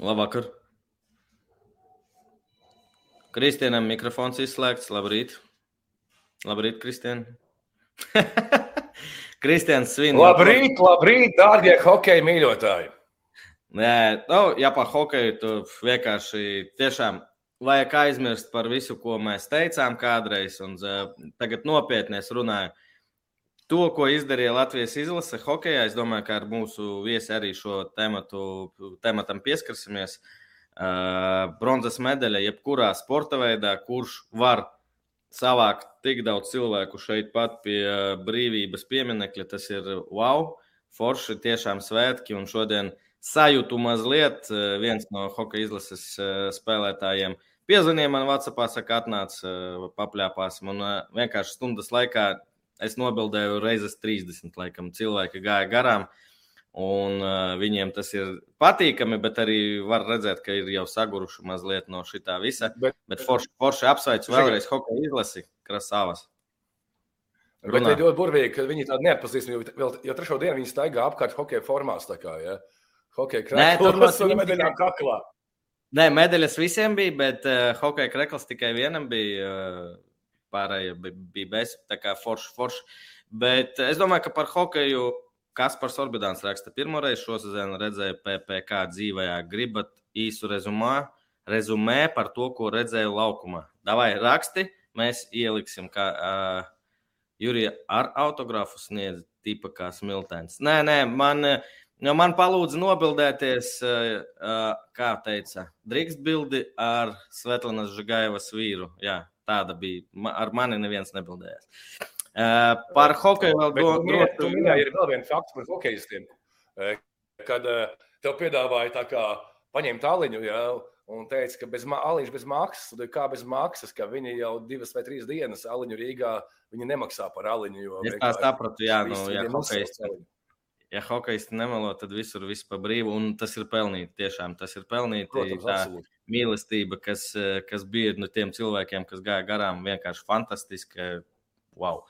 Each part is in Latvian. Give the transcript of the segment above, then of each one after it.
Labvakar! Kristianam mikrofons izslēgts. Labrīt! Labrīt, Kristian! Kristians svin. Labrīt, labrīt, dārgie hokeja mīļotāji! Nē, nu, ja par hokeju tu vienkārši tiešām vajag aizmirst par visu, ko mēs teicām kādreiz, un uh, tagad nopietnies runāju. To, ko izdarīja Latvijas izlase hokeja, es domāju, ka ar mūsu viesi arī šo tematu, tematam pieskarsimies. Uh, bronzas medaļa jebkurā sporta veidā, kurš var savākt tik daudz cilvēku šeit pat pie brīvības pieminekļa, tas ir wow, forši, tiešām svētki. Un šodien sajūtu mazliet viens no hokeja izlases spēlētājiem. Piezvanīja man Vācijā, saka, atnāc, papļāpāsim. Un vienkārši stundas laikā es nobildēju reizes 30, laikam, cilvēki gāja garām. Un uh, viņiem tas ir patīkami, bet arī var redzēt, ka ir jau saguruši mazliet no šī visa. Bet, bet forši, forši apsveicu vēlreiz hokeja izlasi Krasavas. Bet ir ļoti burvīgi, ka viņi tādu neatpazīst. Jo, vēl, jau trešo dienu viņi staigā apkārt hokeja formās. Kā, ja? Hokeja krāsas un medaļām kaklā. Nē, medaļas visiem bija, bet uh, hokeja krekls tikai vienam bija. Uh, pārējie bija bez, tā kā forši, forši. Bet es domāju, ka par hokeju Kaspars Orbidāns raksta pirmo reizi šo sezonu redzēju PPC dzīvajā. Gribat īsu rezumā, rezumē par to, ko redzēju laukumā. Davai raksti, mēs ieliksim, kā uh, Jurija ar autografu sniedz tipa kā smiltēns. Nē, nē, man, nu, man palūdza nobildēties, uh, uh, kā teica, drīkst bildi ar Svetlanas Žagaivas vīru. Jā, Tāda bija. Ar mani neviens nebildējās. Uh, par hokeju vēl domāju. Tu minēji, ir vēl viens fakts par hokeistiem. Kad uh, tev piedāvāja tā kā paņemt tāliņu, ja, un teica, ka bez aliņš bez maksas, kā bez maksas, ka viņi jau divas vai trīs dienas aliņu Rīgā, viņi nemaksā par aliņu. Es tā sapratu, jā, nu, jā, hokejisti. Ja hokeisti nemelo, tad visur viss pa brīvu, un tas ir pelnīti. Tiešām tas ir pelnīti. Protams, tā, absolūti mīlestība, kas, eh, kas bija no tiem cilvēkiem, kas gāja garām, vienkārši fantastiska. Wow.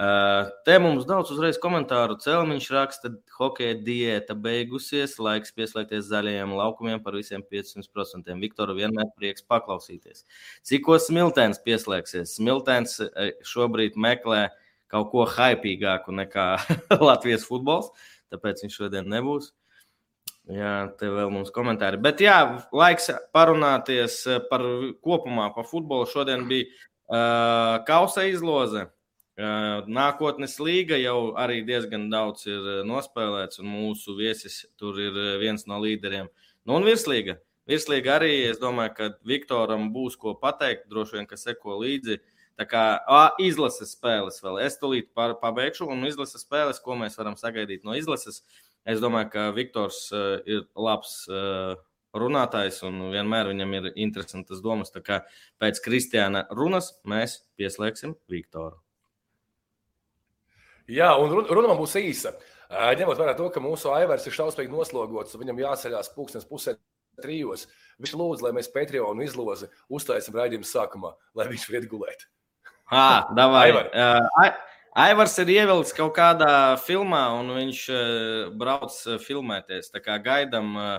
Uh, te mums daudz uzreiz komentāru. Celmiņš raksta, ka hokeja diēta beigusies, laiks pieslēgties zaļajiem laukumiem par visiem 500%. Viktoru vienmēr prieks paklausīties. Cikko smiltēns pieslēgsies? Smiltēns eh, šobrīd meklē kaut ko haipīgāku nekā Latvijas futbols, tāpēc viņš šodien nebūs. Jā, te vēl mums komentāri. Bet jā, laiks parunāties eh, par kopumā par futbolu. Šodien bija uh, kausa izloze. Uh, nākotnes līga jau arī diezgan daudz ir nospēlēts, un mūsu viesis tur ir viens no līderiem. Nu, un virslīga. Virslīga arī, es domāju, ka Viktoram būs ko pateikt, droši vien, ka seko līdzi. Tā kā a, izlases spēles vēl. Es tulīt pabeigšu, un izlases spēles, ko mēs varam sagaidīt no izlases. Es domāju, ka Viktors uh, ir labs uh, runātājs un vienmēr viņam ir interesantas domas. Tā kā pēc Kristiāna runas mēs pieslēgsim Viktoru. Jā, un runa būs īsa. Ņemot vērā to, ka mūsu aivars ir šausmīgi noslogots, viņam jāceļās pūkstens pusē trijos. Viņš lūdz, lai mēs Patreonu izlozi uztaisam raidījumu sākumā, lai viņš var iet gulēt. Ah, davai. uh, Aivars ir ievilcis kaut kādā filmā, un viņš uh, brauc uh, filmēties. Tā kā gaidām uh,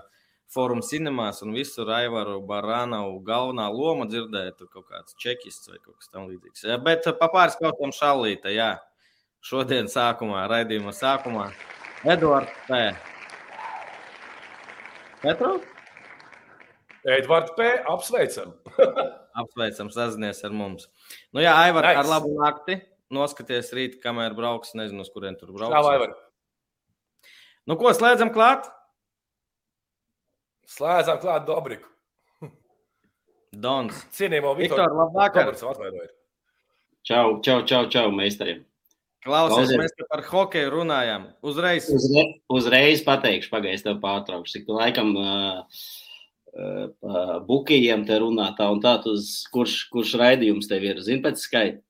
Forum cinemās, un visur Aivaru Barānavu galvenā loma dzirdēt, tur kaut kāds čekists vai kaut kas tamlīdzīgs. Uh, bet uh, pa pāris kautām šallīta, jā. Šodien sākumā, raidījuma sākumā. Edvards P. Petru? Edvards P. Apsveicam. apsveicam, sazinies ar mums. Nu jā, Aivar, nice. ar labu nakti noskaties rīt, kamēr brauks. Nezinu, uz kurien tur brauks. Tā vai var. Nu, ko slēdzam klāt? Slēdzam klāt Dobriku. Dons. Cienījamo Viktoru. Viktor, labvakar. Čau, čau, čau, čau, meistariem. Klausies, Klausies, mēs te par hokeju runājām. Uzreiz. Uzre, uzreiz pateikšu, pagaidzi tev pārtraukšu. Cik tu laikam uh, uh, bukījiem te runā tā un tā, uz kurš, kurš raidījums tev ir? Zini pēc skaita?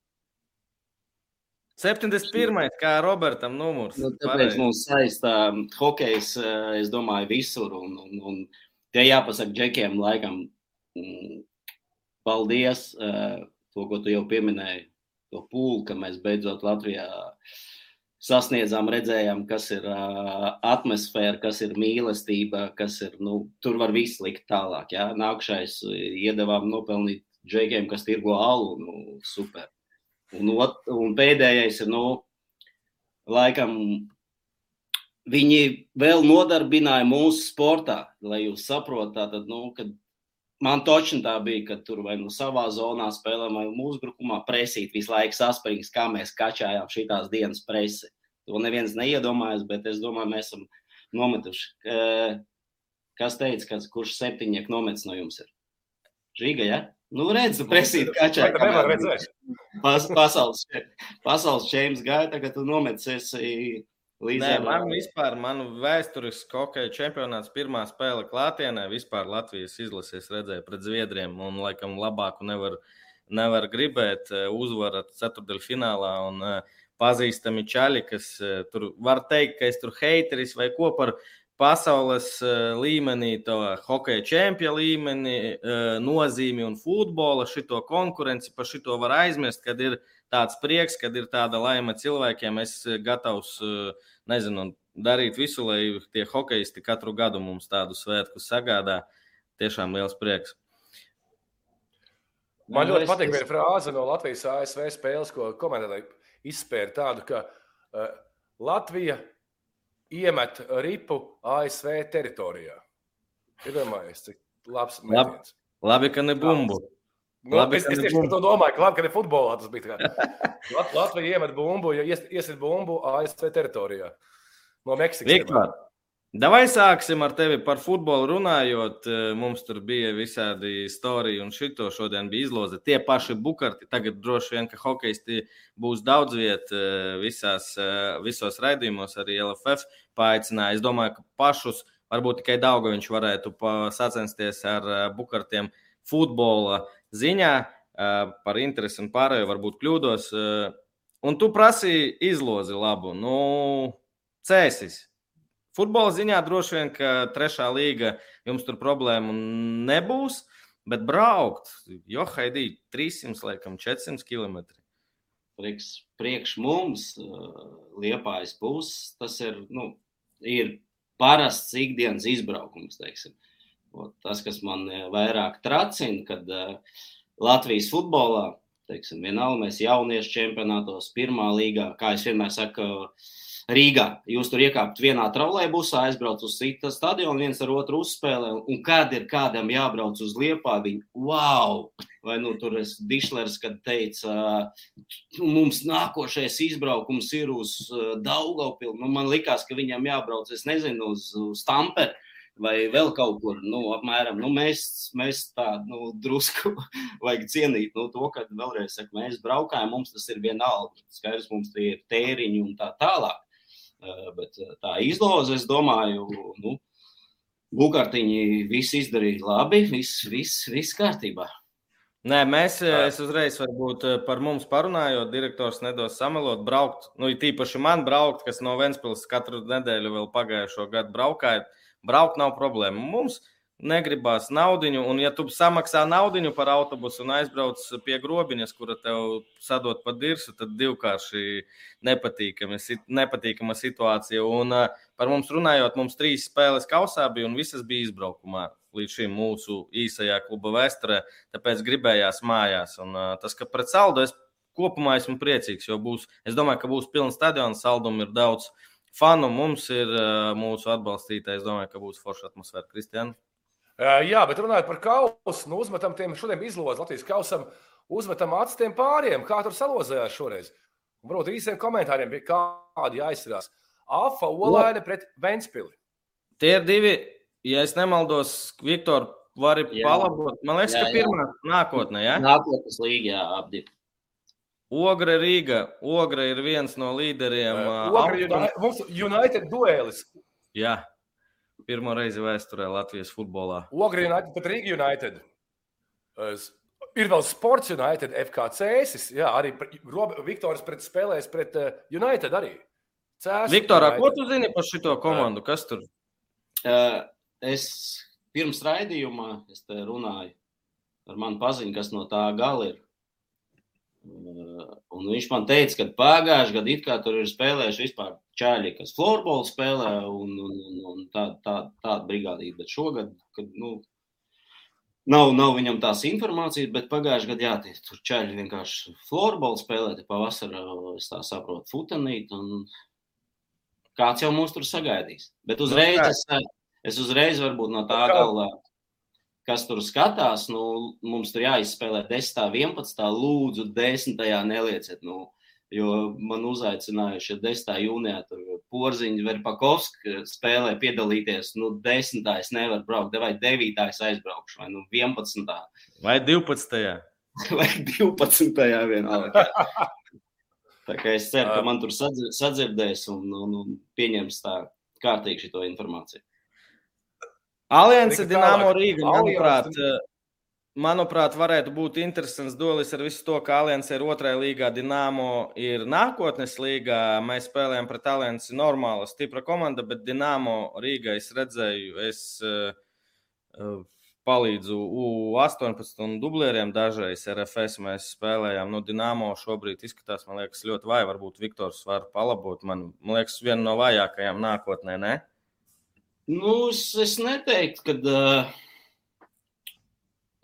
71. kā Robertam numurs. Nu, tāpēc mums saistā hokejs, eh, es domāju, visur. Un, un, un tie jāpasaka džekiem laikam mm, paldies, eh, to, ko tu jau pieminēji, to pūli, ka mēs beidzot Latvijā sasniedzām, redzējām, kas ir uh, atmosfēra, kas ir mīlestība, kas ir. Nu, tur var viss likt tālāk. Ja? Nākamais iedavām nopelnīt džekiem, kas tirgo alu. Nu, super. Un, ot, un pēdējais ir, nu, laikam, viņi vēl nodarbināja mūsu sportā, lai jūs saprotat, nu, kad man točni tā bija, ka tur vai nu savā zonā spēlējām, vai mūsu grupā presīt visu laiku saspringts, kā mēs kačājām šīs dienas presi. To neviens neiedomājas, bet es domāju, mēs esam nometuši. Kas teica, kas, kurš septiņnieks nomets no jums ir? Žiga, ja? Nu, redz, presīt kačā. Nevar redzēt. Pas, pasaules, pasaules čēmas gāja, tagad tu nomets esi Līdz Nē, man vispār, manu vēsturisku hokeja čempionāts pirmā spēle klātienē, vispār Latvijas izlases redzēja pret Zviedriem, un laikam labāku nevar, nevar gribēt eh, uzvarat ceturdaļu finālā, un uh, pazīstami čaļi, kas uh, tur var teikt, ka es tur heiteris vai ko par pasaules uh, līmenī, to hokeja čempionu līmeni, nozīmi un futbola, šito konkurenci, par šito var aizmirst, kad ir tāds prieks, kad ir tāda laime cilvēkiem, es gatavs uh, nezinu, darīt visu, lai tie hokeisti katru gadu mums tādu svētku sagādā. Tiešām liels prieks. Man ļoti patīk viena frāze no Latvijas ASV spēles, ko komentētāji izspēra tādu, ka uh, Latvija iemet ripu ASV teritorijā. Iedomājieties, cik labs mēģinājums. Labi, ka ne bumbu. Nu, labi, es, es tieši par to domāju, ka labi, ka ne futbolā tas bija. Latvija iemet bumbu, ja ies, iesit bumbu ASV teritorijā. No Meksikas. Viktor, Davai sāksim ar tevi par futbolu runājot. Mums tur bija visādi storija, un šito šodien bija izloze. Tie paši bukarti, tagad droši vien, ka hokeisti būs daudz viet visās, visos raidījumos, arī LFF paaicināja. Es domāju, ka pašus, varbūt tikai daudz viņš varētu sacensties ar bukartiem futbola ziņā par interesi un pārējo varbūt kļūdos. Un tu prasīji izlozi labu. Nu, cēsis. Futbola ziņā droši vien, ka trešā līga jums tur problēmu nebūs, bet braukt, jo Haidī 300, laikam 400 km. Priekš, priekš mums, Liepājas puses, tas ir, nu, ir parasts ikdienas izbraukums, teiksim. Tas, kas man eh, vairāk tracina, kad uh, Latvijas futbolā, teiksim, vienalga mēs jauniešu čempionātos, pirmā līgā, kā es vienmēr saku, Rīgā. Jūs tur iekāpt vienā trolēļbusā, aizbraucat uz citu stadionu, viens ar otru uzspēlē, un kad ir kādam jābrauc uz Liepāviņu, wow! Vai nu tur ir Dišlers, kad teica, mums nākošais izbraukums ir uz Daugavpilu. Nu, man likās, ka viņam jābrauc, es nezinu, uz, uz Tamperi vai vēl kaut kur. Nu, apmēram, nu, mēs, mēs tā nu, drusku vajag cienīt nu, to, ka vēlreiz saku, mēs braukājam, mums tas ir vienalga. Skaidrs, mums tie ir tēriņi un tā tālāk. Uh, bet tā izloze, es domāju, nu, Bukārtiņi viss izdarīja labi, viss, viss, viss kārtībā. Nē, mēs, es uzreiz varbūt par mums parunājot, direktors nedos samelot, braukt, nu, tīpaši man braukt, kas no Ventspils katru nedēļu vēl pagājušo gadu braukājot braukt nav problēma. Mums negribās naudu, un ja tu samaksā naudu par autobusu un aizbrauc pie grobiņas, kura tev sadod pa dirsu, tad divkārši nepatīkama, nepatīkama situācija. Un par mums runājot, mums trīs spēles kausā bija un visas bija izbraukumā. Līdz šim mūsu īsajā kluba vēsturē, tāpēc gribējās mājās. Un, tas, ka pret saldu es kopumā esmu priecīgs, jo būs, es domāju, ka būs pilns stadions, saldumu ir daudz. Fanu mums ir mūsu atbalstītāji. Es domāju, ka būs forša atmosfēra. Kristiāna. Jā, bet runājot par kausu, nu, uzmetam tiem šodien izlozi Latvijas kausam, uzmetam acis tiem pāriem, kā tur salozējās šoreiz. Varbūt īsiem komentāriem bija kādi jāizsarās. Afa Olaine pret Ventspili. Tie ir divi, ja es nemaldos, Viktor, vari jā. palabot. Man liekas, jā, ka pirmā jā. nākotnē, jā? Nākotnes līga, jā, apdīt. Ogra Rīga. Ogra ir viens no līderiem. Ogra United, mums United duelis. Jā, pirmo reizi vēsturē Latvijas futbolā. Ogra United, pat Rīga United. Ir vēl Sports United, FKC. Jā, arī Viktors pret spēlēs pret United arī. Cēs, Viktorā, United. ko tu zini par šo komandu? Kas tur? Uh, es pirms raidījumā es runāju ar manu paziņu, kas no tā gala ir Un viņš man teica, ka pagājušajā gadā it kā tur ir spēlējuši vispār čāļi, kas florbolu spēlē un, un, un, un tāda tā, tā brigādība. Bet šogad, kad, nu, nav, nav viņam tās informācijas, bet pagājušajā gadā, jā, tie, tur čāļi vienkārši florbolu spēlē, te pavasarā, es tā saprotu, futenīt, un kāds jau mūs tur sagaidīs. Bet uzreiz es, es uzreiz varbūt no tā galā kas tur skatās, nu, mums tur jāizspēlē 10, 11, lūdzu, 10. nelieciet. Nu, jo man uzaicinājuši 10. jūnijā, tur porziņš Verpakovs spēlē piedalīties. Nu, 10. es nevaru braukt, vai 9. aizbraukšu, vai nu, 11. Vai 12. vai 12. vienalga. Tā kā es ceru, ka man tur sadzirdēs un, un, un pieņems tā kārtīgi šo informāciju. Alianse Dienāmo Rīga, manuprāt, eh, manuprāt, varētu būt interesants dolis ar visu to, ka Alianse ir otrajā līgā, Dienāmo ir nākotnes līgā. Mēs spēlējam pret Aliansi normāla, stipra komanda, bet Dienāmo Rīgā es redzēju, es uh, palīdzu U18 un dublieriem dažreiz RFS mēs spēlējām. Nu, Dienāmo šobrīd izskatās, man liekas, ļoti vāji. Varbūt Viktors var palabot. Man, man liekas, viena no vājākajām nākotnē, ne? Nu, es, es neteiktu, ka uh,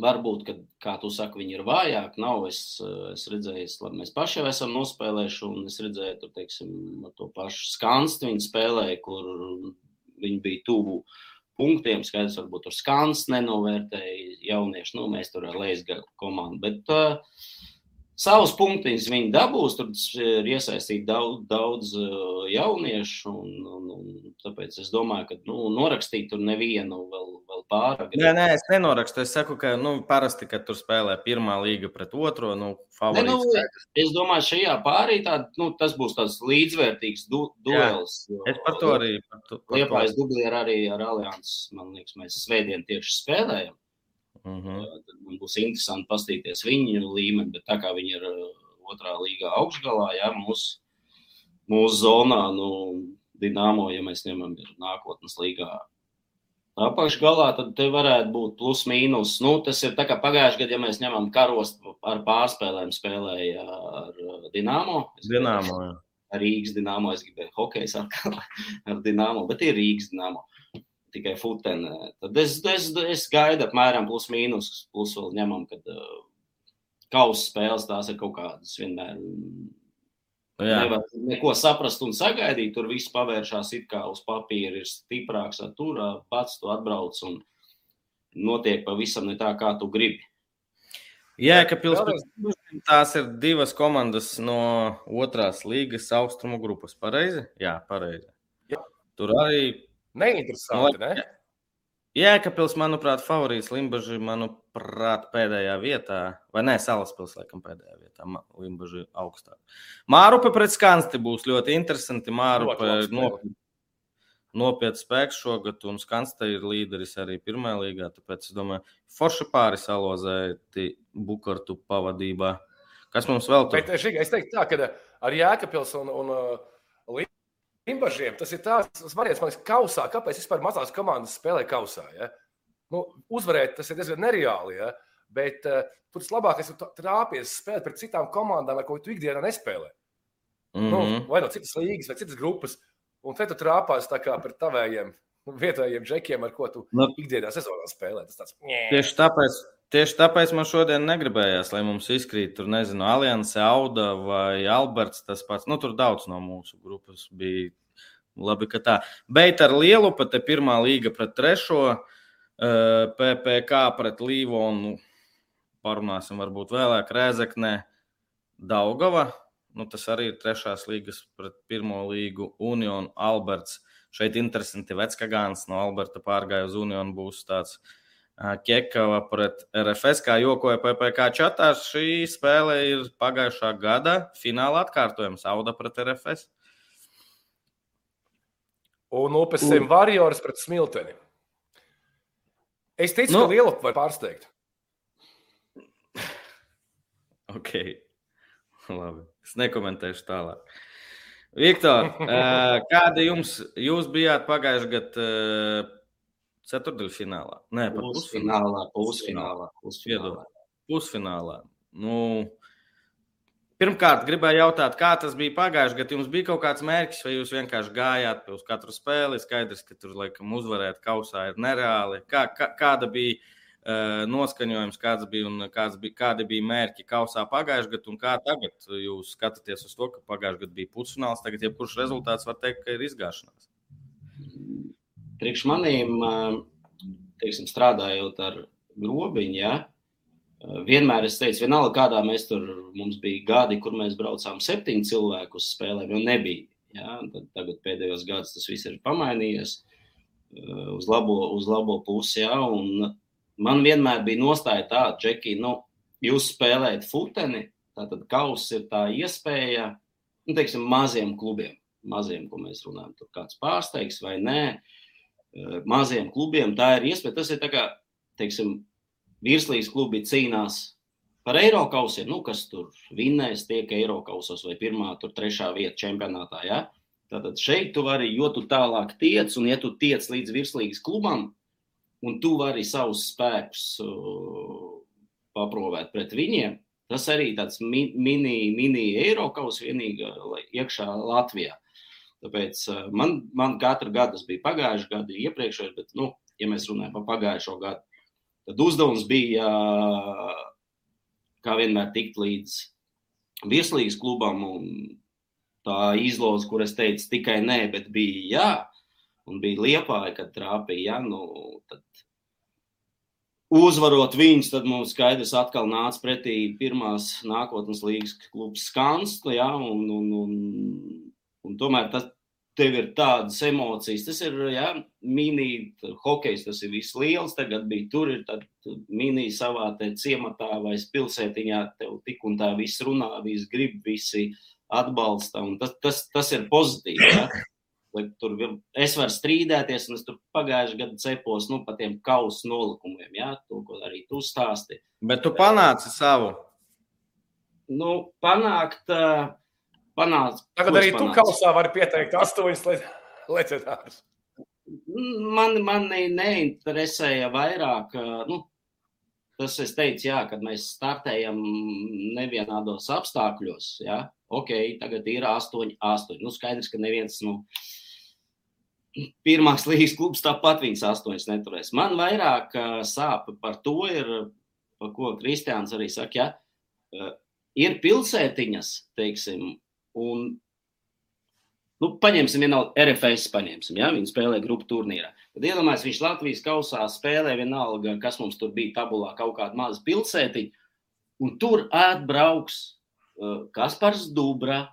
varbūt, kad, kā tu saki, viņi ir vājāki. Nav, es, es redzēju, labi, mēs paši jau esam nospēlējuši, un es redzēju, tur, teiksim, to pašu skanstu viņi spēlēja, kur viņi bija tuvu punktiem. Skaidrs, varbūt tur skansts nenovērtēja jaunieši. Nu, mēs tur ar Leisga komandu. Bet, uh, savus punktus viņi dabūs. Tur ir iesaistīti daudz, daudz jauniešu. Un, un, un tāpēc es domāju, ka nu, norakstīt tur nevienu vēl, vēl pārāk. Nē, nē, es nenorakstu. Es saku, ka nu, parasti, kad tur spēlē pirmā līga pret otro, nu, favorīts. Ne, nu, es domāju, šajā pārī tā, nu, tas būs tāds līdzvērtīgs du duels. Jo, es par to arī. Liepājas dublī ar arī ar Alianses. Man liekas, mēs svētdien tieši spēlējam. Mm -hmm. Tad man būs interesanti paskatīties viņu līmeni, bet tā kā viņi ir otrā līgā augšgalā, ja mūsu mūs zonā, nu, Dienāmo, ja mēs ņemam, ir nākotnes līgā apakšgalā, tad te varētu būt plus mīnus. Nu, tas ir tā kā pagājušajā gadā, ja mēs ņemam karos ar pārspēlēm, spēlēja ar Dienāmo. Dienāmo, jā. Rīgas dīnāmo, es gribēju hokeju atkal ar dīnāmo, bet ir Rīgas dīnāmo tikai futene. Tad es, es, es gaidu apmēram plus mīnus, plus vēl ņemam, kad uh, kausa spēles tās ir kaut kādas vienmēr. Jā. Nevar neko saprast un sagaidīt. Tur viss pavēršās it kā uz papīra, ir stiprāks. Tur pats tu atbrauc un notiek pavisam ne tā, kā tu gribi. Jā, ka pilsētā tās ir divas komandas no otrās līgas austrumu grupas. Pareizi? Jā, pareizi. Jā. Tur arī Neinteresanti, no, ne? Jēkabils, manuprāt, favorīts Limbaģi, manuprāt, pēdējā vietā, vai nē, Salaspils, laikam, pēdējā vietā, Limbaģi augstāk. Mārupe pret Skansti būs ļoti interesanti. Mārupe nopietni nopietns spēks šogad, un Skansta ir līderis arī pirmajā līgā. Tāpēc es domāju, forši pāri salozēti Bukartu pavadībā. Kas mums vēl tur? Bet, es teiktu tā, ka ar Jēkabils un, un uh, Imbažiem tas ir tāds variants, man liekas, kausā. Kāpēc vispār mazās komandas spēlē kausā? Ja? Nu, uzvarēt tas ir diezgan nereāli. Ja? Bet uh, tur tas labākais ir trāpīties spēlēt pret citām komandām, ar ko tu ikdienā nespēlē. Mm -hmm. nu, mhm. vai no citas līgas, vai citas grupas. Un te tu trāpās tā kā pret tavējiem vietējiem džekiem, ar ko tu. Nu. ikdienā sezonā spēlē. Tas tāds - tieši tāpēc. Tieši tāpēc man šodien negribējās, lai mums izkrīt, tur nezinu, Alianse, Auda vai Alberts. Tas pats, nu, tur daudz no mūsu grupas bija. Labi, ka tā. Bet ar lielu pat te pirmā līga pret trešo, eh, pret Līvonu, parunāsim varbūt vēlāk, Rēzekne, Daugava. Nu, tas arī ir trešās līgas pret pirmo līgu Unionu Alberts. Šeit interesanti Veckagāns no Alberta pārgāja uz Unionu būs tāds uh, Kekava pret RFS, kā jokoja PPC čatā. Šī spēle ir pagājušā gada fināla atkārtojums Auda pret RFS. Un UPSM Warriors pret Smilteni. Es ticu, nu, ka Lielupa var pārsteigt. Ok. Labi. Es nekomentēšu tālāk. Viktor, kāda jums, jūs bijāt pagājušajā gadā Ceturdaļfinālā. Nē, pat pusfinālā. Pusfinālā. Pusfinālā. pusfinālā. Nu, Pirmkārt, gribēju jautāt, kā tas bija pagājušajā gadā. Jums bija kaut kāds mērķis, vai jūs vienkārši gājāt uz katru spēli? Skaidrs, ka tur laikam uzvarēt kausā ir nereāli. Kā, kā, kāda bija uh, noskaņojums, kāds bija un kāds bija, kādi bija mērķi kausā pagājušajā gadā, un kā tagad jūs skatāties uz to, ka pagājušajā gadā bija pusfināls, tagad jebkurš rezultāts var teikt, ka ir izgāšanās? Priekš manīm, teiksim, strādājot ar grobiņu, ja, Vienmēr es teicu, vienalga, kādā mēs tur mums bija gadi, kur mēs braucām septiņu cilvēku uz spēlēm, jo nebija. Ja? Tagad pēdējos gados tas viss ir pamainījies uz labo, uz labo pusi. Ja? Un man vienmēr bija nostāja tāda, Džeki, nu, jūs spēlējat futeni, tātad kauss ir tā iespēja, nu, teiksim, maziem klubiem, maziem, ko mēs runājam, tur kāds pārsteigs vai nē, maziem klubiem tā ir iespēja. Tas ir tā kā, teiksim, virslīgas klubi cīnās par Eiropausiem, nu, kas tur vinnēs, tiek Eiropausos vai pirmā, tur trešā vieta čempionātā. Ja? Tātad šeit tu vari, jo tu tālāk tiec, un ja tu tiec līdz virslīgas klubam, un tu vari savus spēkus uh, paprovēt pret viņiem, tas arī tāds mi, mini, mini Eiropaus vienīgā iekšā Latvijā. Tāpēc uh, man, man katru gadu tas bija pagājušajā gadā, iepriekšējais, bet, nu, ja mēs runājam par pagājušo gadu, Tad uzdevums bija, kā vienmēr, tikt līdz virslīgas klubam. Tā izloze, kur es teicu, tikai nē, bet bija jā, un bija liepāja, kad trāpīja. Ja, nu, tad uzvarot viņus, tad mums skaidrs atkal nāca pretī pirmās nākotnes līgas klubs Skanstu. Ja, un, un, un, un tomēr tas, tev ir tādas emocijas. Tas ir ja, mini hokejs, tas ir viss liels. Tagad bija tur, ir mini savā ciematā vai pilsētiņā. Tev tik un tā viss runā, viss grib, visi atbalsta. Tas, tas, tas ir pozitīvi. Ja. Tur es varu strīdēties, un es tur pagājušajā gadā cepos nu, par tiem kausa nolikumiem, ja, to, ko arī tu stāsti. Bet tu panāci savu. Nu, panākt, uh, panāca. Tagad arī tu kausā vari pieteikt astoņus leģendārus. Man, mani neinteresēja vairāk. Nu, tas es teicu, jā, kad mēs startējam nevienādos apstākļos. Jā, ok, tagad ir astoņi, astoņi. Nu, skaidrs, ka neviens. Nu, Pirmās līnijas klubs tāpat viņas astoņas neturēs. Man vairāk sāp par to, ir, par ko Kristiāns arī saka, ja, ir pilsētiņas, teiksim, Un, nu, paņemsim vienalga RFS, paņemsim, ja viņi spēlē grupu turnīrā. Tad iedomājieties, viņš Latvijas kausā spēlē vienalga, kas mums tur bija tabulā, kaut kāda maza pilsētiņa, un tur atbrauks uh, Kaspars Dubra,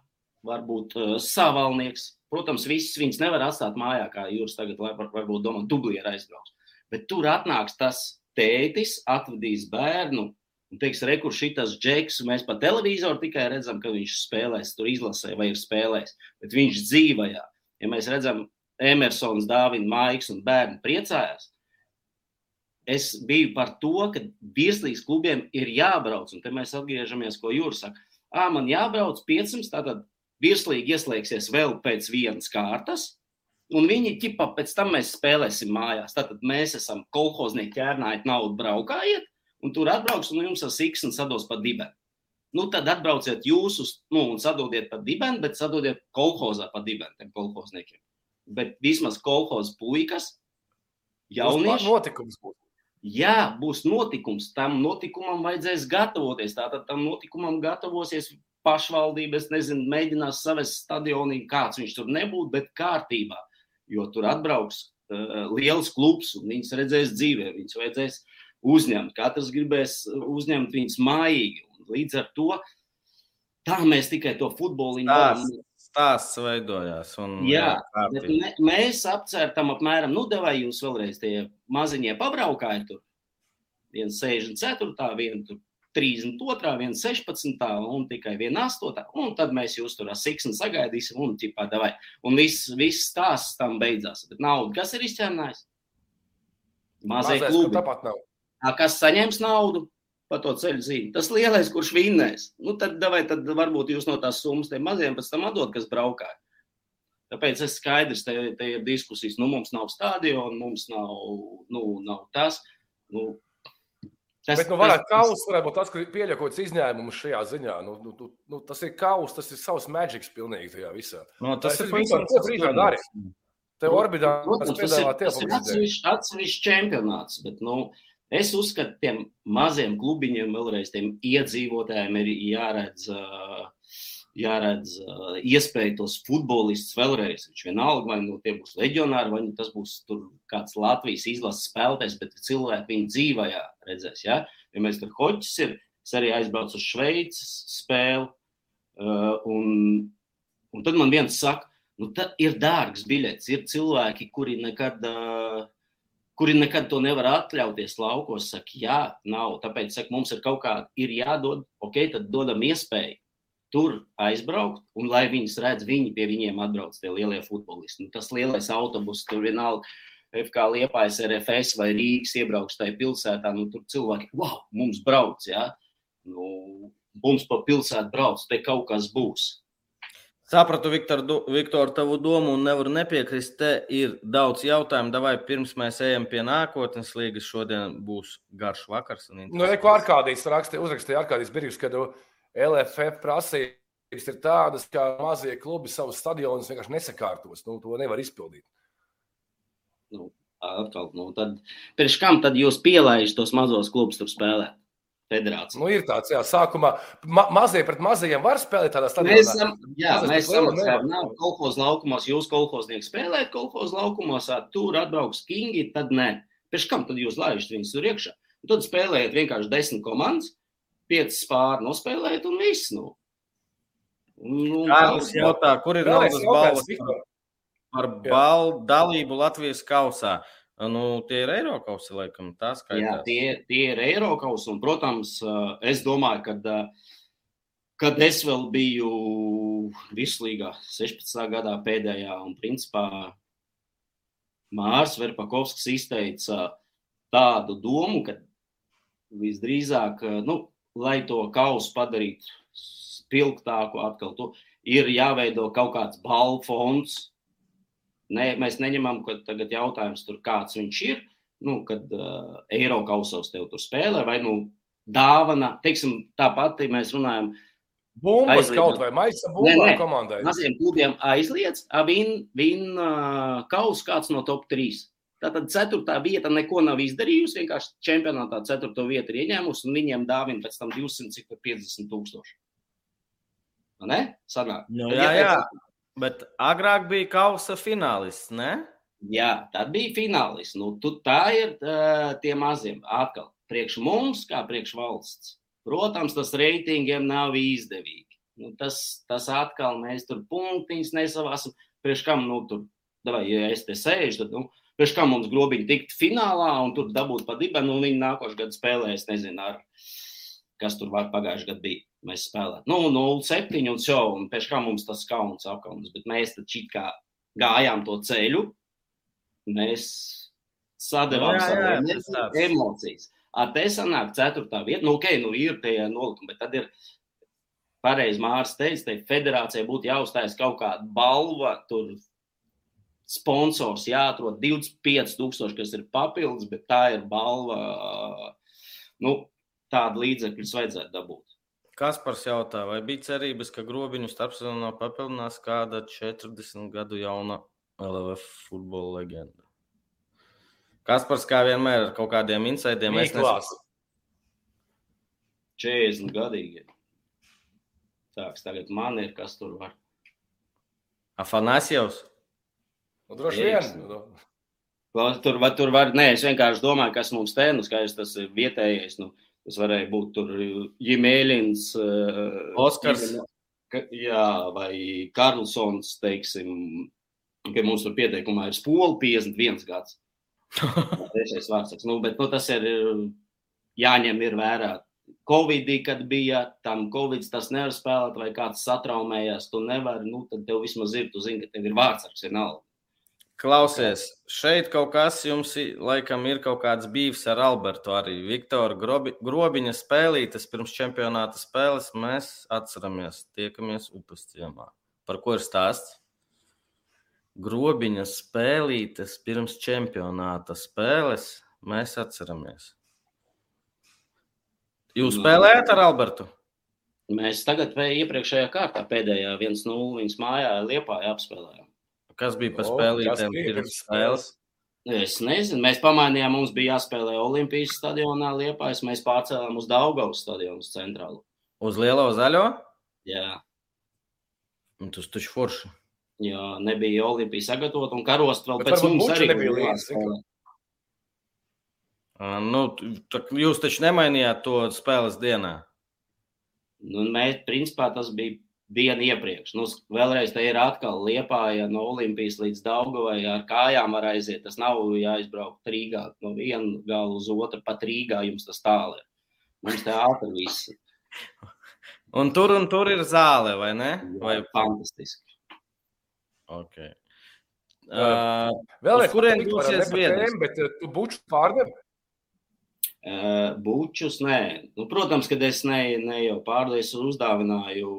varbūt uh, Savalnieks. Protams, visas viņas nevar atstāt mājā, kā jūs tagad var, varbūt domājat, dublieri aizbrauks. Bet tur atnāks tas tētis, atvedīs bērnu, un teiks, rekurš šitas džeks, mēs pa televizoru tikai redzam, ka viņš spēlēs, tur izlasē vai ir spēlējis, bet viņš dzīvajā. Ja mēs redzam, Emersons, Dāvins, Maiks un bērni priecājās, es biju par to, ka virslīgas klubiem ir jābrauc, un te mēs atgriežamies, ko Jūras saka. Ā, man jābrauc 500, tātad virslīgi ieslēgsies vēl pēc vienas kārtas, un viņi ķipa pēc tam mēs spēlēsim mājās. Tātad mēs esam kolhoznieki ķērnājot naudu braukājiet, un tur atbrauks un jums ar siksnu sados pa dibenu. Nu, tad atbrauciet jūs uz, nu, un sadodiet pa dibenu, bet sadodiet kolhozā pa dibenu tiem kolhozniekiem. Bet vismaz kolhoz puikas, jaunieši. Notikums būs. Jā, būs notikums. Tam notikumam vajadzēs gatavoties. Tātad tam notikumam gatavosies pašvaldība, es nezinu, mēģinās savest stadionī, kāds viņš tur nebūtu, bet kārtībā. Jo tur atbrauks uh, liels klubs un viņus redzēs dzīvē. Viņus vajadzēs uzņemt. Katrs gribēs uzņemt viņus mājīgi. Līdz ar to tā mēs tikai to futboliņu varam. Stāsts veidojās. Un, jā, bet me, mēs apcērtam apmēram, nu, devai jūs vēlreiz tie maziņie pabraukāji tur. Viens 64, viens 32, viens 16 un tikai viena 8. Un tad mēs jūs tur ar siksnu sagaidīsim un ķipā devai. Un viss, viss stāsts tam beidzās. Bet nauda, kas ir izķernājis? Mazie klubi. Tāpat nav kas saņems naudu par to ceļu zīmi. Tas lielais, kurš vinnēs, nu, tad, vai, tad varbūt jūs no tās summas tiem maziem pēc tam atdod, kas braukā. Tāpēc es skaidrs, te, te ir diskusijas, nu, mums nav stadiona, mums nav, nu, nav tas. Nu, Tas, Bet, nu, varētu, tas, kaus varētu būt tas, ka pieļauj kaut kāds izņēmums šajā ziņā. Nu, nu, nu, nu, tas ir kaus, tas ir savs maģiks pilnīgi tajā visā. No, tas, tas ir vispār ko brīžā dari. Tev orbitā tas, tas ir, tas ir atsevišķs atsevišķ čempionāts, bet, nu, es uzskatu, tiem maziem klubiņiem vēlreiz tiem iedzīvotājiem ir jāredz jāredz iespēja tos futbolistus vēlreiz. Viņš vienalga, vai nu tie būs leģionāri, vai nu tas būs kāds Latvijas izlases spēlētājs, bet cilvēki viņu dzīvē redzēs. Ja, ja mēs tur hoķis ir, es arī aizbraucu uz Šveices spēli, un, un tad man viens saka, nu, ir dārgs biļets, ir cilvēki, kuri nekad. Uh, kuri nekad to nevar atļauties laukos, saka, jā, nav. Tāpēc saka, mums ir kaut kā ir jādod, ok, tad dodam iespēju tur aizbraukt, un lai viņus redz, viņi pie viņiem atbrauc tie lielie futbolisti. Nu, tas lielais autobus, tur vienalga. FK Liepājas, RFS vai Rīgas iebrauks tajā pilsētā, nu tur cilvēki, wow, mums brauc, jā, ja? nu, mums pa pilsētu brauc, te kaut kas būs. Sapratu, Viktor, do, Viktor, tavu domu un nevaru nepiekrist. Te ir daudz jautājumu. Davai, pirms mēs ejam pie nākotnes līgas, šodien būs garš vakars. Nu, neko Arkādijas rakstīja, uzrakstīja Arkādijas Birgus, kad LFF prasības ir tādas, ka mazie klubi savus stadionus vienkārši nesakārtos. Nu, to nevar izpildīt. Nu, atkal, nu, tad, pirms kam tad jūs pielaižat tos mazos klubus tur spēlēt? Federācija. Nu, ir tāds, jā, sākumā ma mazie pret mazajiem var spēlēt tādā stadionā. Mēs, esam, jā, mēs samaksājam naudu kolhoz laukumos, jūs kolhoznieki spēlēt kolhoz laukumos, tur atbrauks kingi, tad nē. Pēc kam tad jūs laižat viņus tur iekšā? Un tad spēlējat vienkārši desmit komandas, piecas pāri nospēlēt, un viss. Nu. Nu, Kārlis jautā, kur ir naudas balvas par, par balvu dalību Latvijas kausā? Nu, tie ir Eiropausi, laikam. Jā, tie, tie ir Eiropausi, un, protams, es domāju, ka, kad es vēl biju vislīgā 16. gadā pēdējā, un principā Mārs Verpakovskis izteica tādu domu, ka visdrīzāk, nu, lai to kausu padarītu spilgtāku, atkal to ir jāveido kaut kāds balvu fonds. Ne, mēs neņemam, ka tagad jautājums tur kāds viņš ir, nu, kad uh, eiro kausos tev tur spēlē, vai nu dāvana, teiksim, tāpat mēs runājam. Bumbas aizliedz, kaut vai maisa bumbā komandai. Maziem klubiem aizliedz, vin, vin uh, kaus kāds no top 3. Tātad ceturtā vieta neko nav izdarījusi. Vienkārši čempionātā ceturto vietu ir ieņēmusi un viņiem dāvina pēc tam 250 tūkstoši. Ne? Sanāk. Nu, jā, jā. Bet agrāk bija kausa finālists, ne? Jā, tad bija finālists. Nu, tu, tā ir uh, tie maziem. Atkal, priekš mums, kā priekš valsts. Protams, tas reitingiem nav izdevīgi. Nu, tas, tas atkal mēs tur punktiņus nesavāsim. Priekš kam, nu, tur, davai, ja es te sēžu, tad, nu, Pēc kā mums grobiņi tikt finālā un tur dabūt pa dibenu, un viņi nākošais gads spēlēs, nezinu, ar kas tur var pagājušajā gadā bija. Mēs spēlējām, nu, 0,7 un jau, un pēc kā mums tas kauns apkauns, bet mēs tad šī kā gājām to ceļu, mēs sadevām savas emocijas. Ar te sanāk ceturtā vieta, nu, ok, nu ir tie nolikumi, bet tad ir pareizi Mārs teica, te federācijai būtu jāuzstājas kaut kāda balva, tur sponsors jāatrod 25,000, kas ir papildus, bet tā ir balva. Nu, tādu līdzekļu vajadzētu dabūt. Kaspars jautā, vai bija cerības, ka grobiņu starpsezonā papildinās kāda 40 gadu jauna LVF futbola leģenda? Kaspars kā vienmēr ar kaut kādiem insaidiem. Es nesaku. 40 gadīgi. Tāks, tagad man ir, kas tur var. Afanasjevs? Nu, droši vien. Nu. Tur, var, tur var, nē, es vienkārši domāju, kas mums te nu, skaidrs, tas ir vietējais. Nu, tas varēja būt tur Jimēlins, uh, Oskars. Ka, jā, vai Karlsons, teiksim, ka mums tur pieteikumā ir spola 51 gads. Trešais vārds. Nu, bet nu, tas ir jāņem ir vērā. Covid, kad bija tam Covid, tas nevar spēlēt, vai kāds satraumējās, tu nevari, nu, tad tev vismaz ir, tu zini, ka tev ir vārds ar vienalga. Klausies, šeit kaut kas jums laikam ir kaut kāds bijis ar Albertu. Arī Viktora Grobi, Grobiņa spēlītas pirms čempionāta spēles mēs atceramies, tiekamies upes ciemā. Par ko ir stāsts? Grobiņa spēlītas pirms čempionāta spēles mēs atceramies. Jūs spēlējat ar Albertu? Mēs tagad iepriekšējā kārtā pēdējā 1-0 viņas mājā Liepā apspēlējām. Kas bija pa spēlītēm pirms spēles? Es nezinu, mēs pamainījām, mums bija jāspēlē Olimpijas stadionā Liepājas, mēs pārcēlām uz Daugavas stadionu uz centrālu. Uz lielo zaļo? Jā. Un tas taču forši. Jā, nebija Olimpija sagatavota un karost vēl Bet pēc mums arī nebija līdzi. Nu, jūs taču nemainījāt to spēles dienā. Nu, mēs, principā, tas bija dienu iepriekš. Nu, vēlreiz te ir atkal liepāja no Olimpijas līdz Daugavai ar kājām var aiziet. Tas nav jāizbraukt Rīgā no viena gala uz otru, pat Rīgā jums tas tālu ir. Mums te ātri viss. Un tur un tur ir zāle, vai ne? Vai... Fantastiski. Okay. Uh, Vēlreiz, kurien dosies Zviedrijas? Bet tu buču pārdevi? Uh, bučus, nē. Nu, protams, kad es ne, ne jau pārdevu, uzdāvināju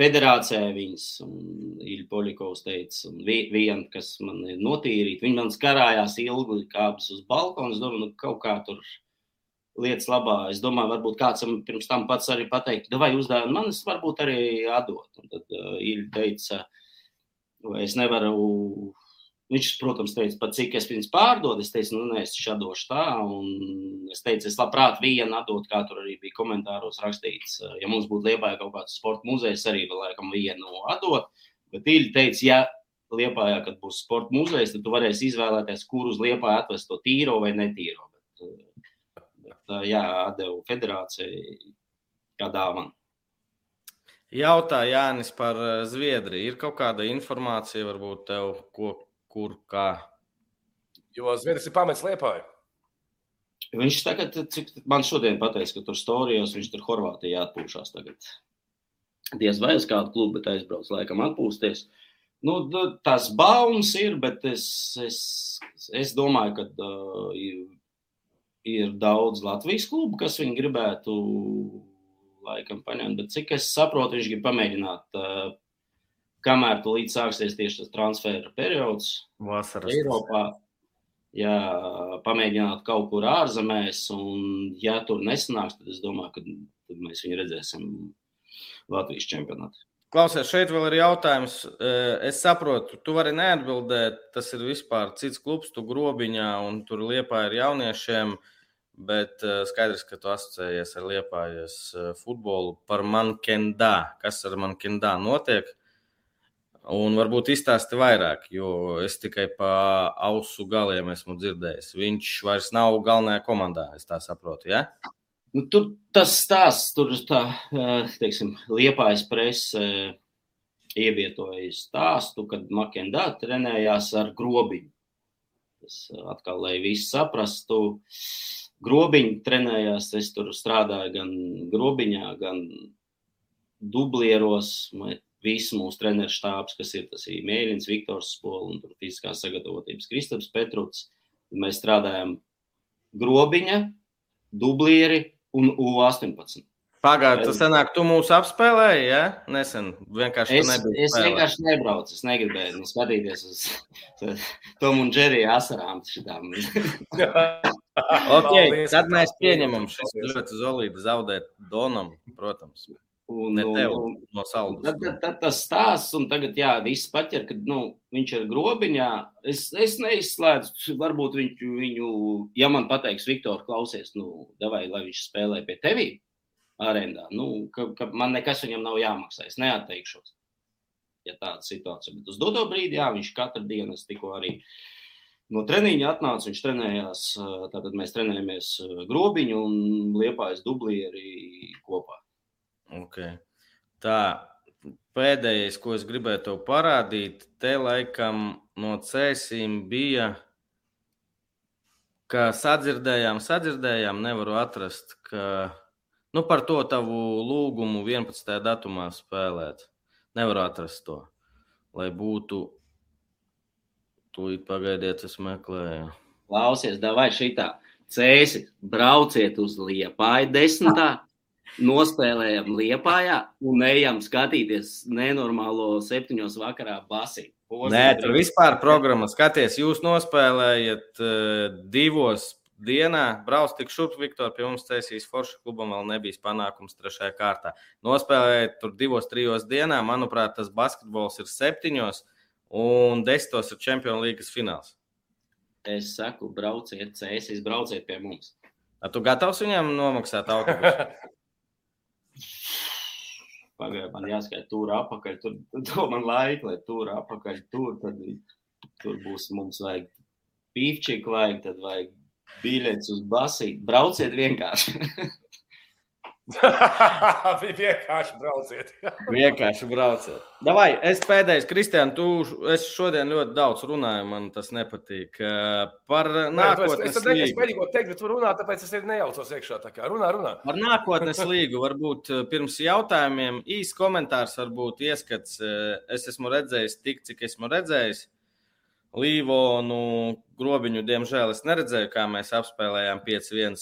federācijai viņas, un Ilja Poļakovs teica, un viena, kas man ir notīrīta, viņi man skarājās ilgi kāpes uz balkonu, es domāju, nu, kaut kā tur lietas labā. Es domāju, varbūt kāds pirms tam pats arī pateikt, vai uzdāvinu man, es varbūt arī atdot. Un tad uh, Ilja teica, vai es nevaru. Viņš, protams, teica, pat cik es viņus pārdodu. Es teicu, nu, nē, es atdošu tā. Un es teicu, es labprāt vienu atdotu, kā tur arī bija komentāros rakstīts. Ja mums būtu Liepājā kaut kāds sporta muzejs, arī vēl laikam vienu atdot. Bet Ilja teica, ja Liepājā, kad būs sporta muzejs, tad tu varēsi izvēlēties, kur uz Liepāju atvest to tīro vai netīro. Bet, bet jā, atdevu federācijai kā dāvanu. Jautā Jānis par eh, Zviedriju. Ir kaut kāda informācija, varbūt tev, ko, kur, kā? Jo Zviedrijas ir pamets liepāju. Viņš tagad, cik man šodien pateica, ka tur stāstījos, viņš tur Horvātijā atpūšās tagad. Diez vai uz kādu klubu, bet aizbrauc laikam atpūsties. Nu, tas baumas ir, bet es, es, es domāju, ka uh, ir, ir daudz Latvijas klubu, kas viņu gribētu laikam paņemt. Bet cik es saprotu, viņš grib pamēģināt, uh, kamēr tu līdz sāksies tieši tas transfera periods Vasaras. Eiropā. Jā, pamēģināt kaut kur ārzemēs, un ja tur nesanāks, tad es domāju, ka tad mēs viņu redzēsim Latvijas čempionātā. Klausies, šeit vēl ir jautājums. Es saprotu, tu vari neatbildēt. Tas ir vispār cits klubs, tu grobiņā, un tur liepā ir jauniešiem. Bet uh, skaidrs, ka tu asociējies ar liepājas uh, futbolu par mankendā. Kas ar mankendā notiek? Un varbūt izstāsti vairāk, jo es tikai pa ausu galiem esmu dzirdējis. Viņš vairs nav galvenajā komandā, es tā saprotu. Ja? Nu, tur tas stāsts, tur tā, teiksim, liepājas prese ievietoja stāstu, kad Makendā trenējās ar grobiņu. Tas atkal, lai visi saprastu, grobiņi trenējās. Es tur strādāju gan grobiņā, gan dublieros. Visi mūsu treneru štābs, kas ir tas ir Mēģins, Viktors Spols un fiziskās sagatavotības Kristaps Petruts. Mēs strādājam grobiņa, dublieri un U18. Pagaidiet, tas senāk, tu mūs apspēlēji, ja? Nesen vienkārši es, es spēlēt. vienkārši nebraucu, es negribēju nu, skatīties uz Tomu un Džeriju asarām. okay, tad mēs pieņemam šis ļoti zolīti zaudēt Donam, protams. Un, ne tev un, no saules. Tad, tad, tad tas stāsts, un tagad, jā, viss paķer, kad nu, viņš ir grobiņā. Es, es neizslēdzu, varbūt viņš, viņu, ja man pateiks, Viktor, klausies, nu, davai, lai viņš spēlē pie tevi arēnā, nu, ka, ka man nekas viņam nav jāmaksā, es neatteikšos. Ja tāda situācija, bet uz doto brīdi, jā, viņš katru dienu, es tikko arī No treniņa atnāca, viņš trenējās, tātad mēs trenējamies grobiņu un liepājas dublieri kopā. Okay. Tā, pēdējais, ko es gribēju tev parādīt, te laikam no cēsīm bija, ka sadzirdējām, sadzirdējām, nevaru atrast, ka, nu, par to tavu lūgumu 11. datumā spēlēt. Nevaru atrast to, lai būtu Tūlīt pagaidiet, es meklēju. Klausies, vai šitā cēsi, brauciet uz Liepāju desmitā, nospēlējam Liepājā un ejam skatīties nenormālo septiņos vakarā basī. Nē, tur vispār programma skaties, jūs nospēlējat uh, divos dienā. Brauc tik šurp, Viktor, pie mums Cēsīs Forša klubam vēl nebija panākums trešajā kārtā. Nospēlējot tur divos, trijos dienā, manuprāt, tas basketbols ir septiņos un desmitos ir Champions League fināls. Es saku, brauciet, Cēsīs, brauciet pie mums. A tu gatavs viņam nomaksāt autobusu? Pagaidā man jāskaita tur apakaļ. Tur, tur man laika, lai tur apakaļ tur. Tad tur būs mums vajag pīpčiku, vajag, tad vajag biļetes uz basīti. Brauciet vienkārši. Vienkārši brauciet. vienkārši brauciet. Davai, es pēdējais, Kristian, tu es šodien ļoti daudz runāju, man tas nepatīk. Par nākotnes līgu. Es, es mēģināju ko teikt, bet tu runā, tāpēc es nejaucos iekšā. Tā kā runā, runā. Par nākotnes līgu varbūt pirms jautājumiem īs komentārs, varbūt ieskats. Es esmu redzējis tik, cik esmu redzējis. Līvonu grobiņu, diemžēl, es neredzēju, kā mēs apspēlējām 5-1.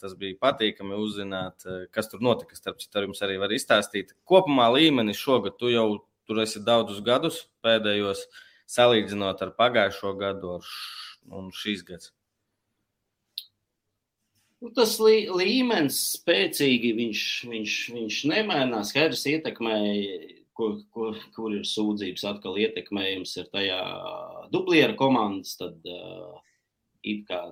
Tas bija patīkami uzzināt, kas tur notika. Starp citu, jums arī var izstāstīt. Kopumā līmenis šogad, tu jau tur esi daudzus gadus pēdējos, salīdzinot ar pagājušo gadu un šīs gads. Nu, tas lī, līmenis spēcīgi viņš, viņš, viņš nemainās. Skaidrs, ietekmēja kur, kur, kur ir sūdzības, atkal ietekmējums ir tajā dublieru komandas, tad uh, it kā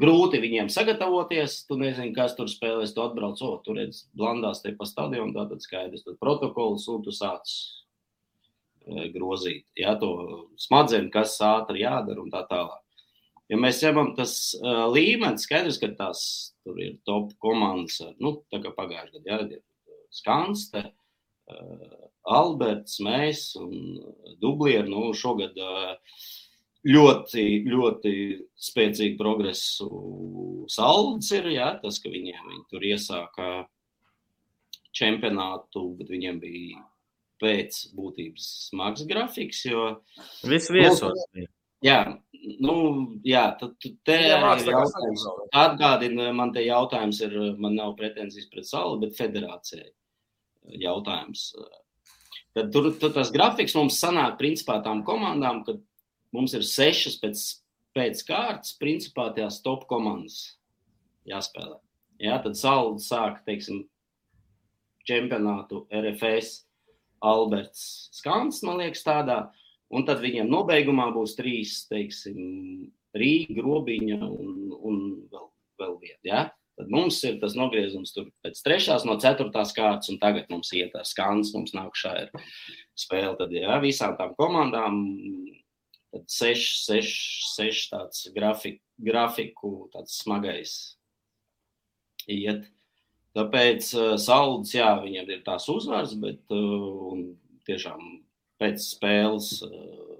grūti viņiem sagatavoties. Tu nezini, kas tur spēlēs, tu atbrauc, o, tur redz, blandās te pa stadionu, tātad skaidrs, tad protokols un tu sāc grozīt. Jā, to smadzeņu, kas ātri jādara un tā tālāk. Ja mēs ņemam tas uh, līmenis, skaidrs, ka tās tur ir top komandas, nu, tā kā pagājušajā gadā, jā, ir Skanste, uh, Alberts, mēs un Dublieri nu, šogad ļoti, ļoti spēcīgu progresu salds ir. Jā, tas, ka viņiem viņi tur iesāka čempionātu, bet viņiem bija pēc būtības smags grafiks. Jo, Viss viesos. Nu, jā, nu, jā, tad te jā, jautājums, atgādina, man te jautājums ir, man nav pretenzijas pret salu, bet federācijai jautājums. Tad tur, tur tas grafiks mums sanāk principā tām komandām, kad mums ir sešas pēc, pēc kārtas, principā tās top komandas jāspēlē. Jā, tad Saula sāk, teiksim, čempionātu RFS Alberts Skans, man liekas, tādā. Un tad viņiem nobeigumā būs trīs, teiksim, Rīga, Grobiņa un, un vēl, vēl viena. Ja? Tad mums ir tas nogriezums tur pēc trešās, no ceturtās kārtas, un tagad mums iet ar skans, mums nākušā ir spēle. Tad, ja visām tām komandām, tad seši, seši, seši tāds grafik, grafiku, tāds smagais iet. Tāpēc uh, salds, jā, viņiem ir tās uzvaras, bet uh, tiešām pēc spēles uh,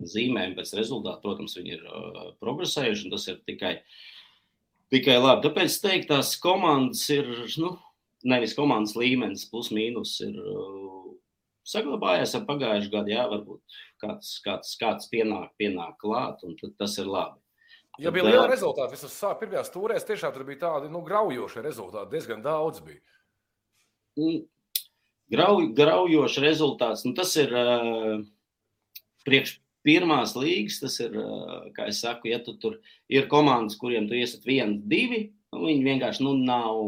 zīmēm, pēc rezultātu, protams, viņi ir uh, progresējuši, un tas ir tikai uh, tikai labi. Tāpēc teikt, tās komandas ir, nu, nevis komandas līmenis, plus mīnus ir uh, saglabājies ar pagājušā gada, jā, varbūt kāds, kāds, kāds pienāk, pienāk klāt, un tas ir labi. Ja bija liela rezultāti, visas pirmajās stūrēs tiešām tur bija tādi nu, graujoši rezultāti, diezgan daudz bija. Mm, grauj, graujoši rezultāts, nu, tas ir uh, priekš, pirmās līgas, tas ir, kā es saku, ja tu tur ir komandas, kuriem tu iesat vienu, divi, nu, viņi vienkārši nu, nav.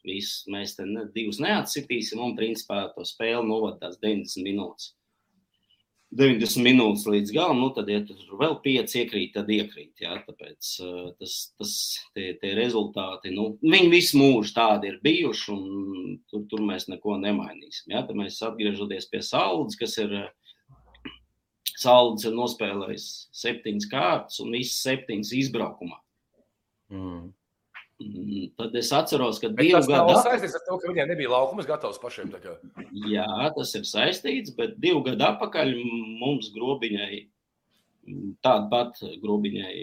Viss, mēs te ne, divus neatsitīsim, un principā to spēli novadās 90 minūtes. 90 minūtes līdz galam, nu tad, ja tur vēl 5 iekrīt, tad iekrīt. Jā, tāpēc tas, tas tie, tie rezultāti, nu, viņi visu mūžu tādi ir bijuši, un tur, tur mēs neko nemainīsim. Jā, tad mēs atgriežoties pie saldas, kas ir Saldis ir nospēlējis septiņas kārtas un visas septiņas izbraukumā. Mm. mm tad es atceros, ka bet divu gadu atpakaļ. Tas saistīts ar to, ka viņiem nebija laukums gatavs pašiem. Jā, tas ir saistīts, bet divu gadu atpakaļ mums grobiņai, tāda pat grobiņai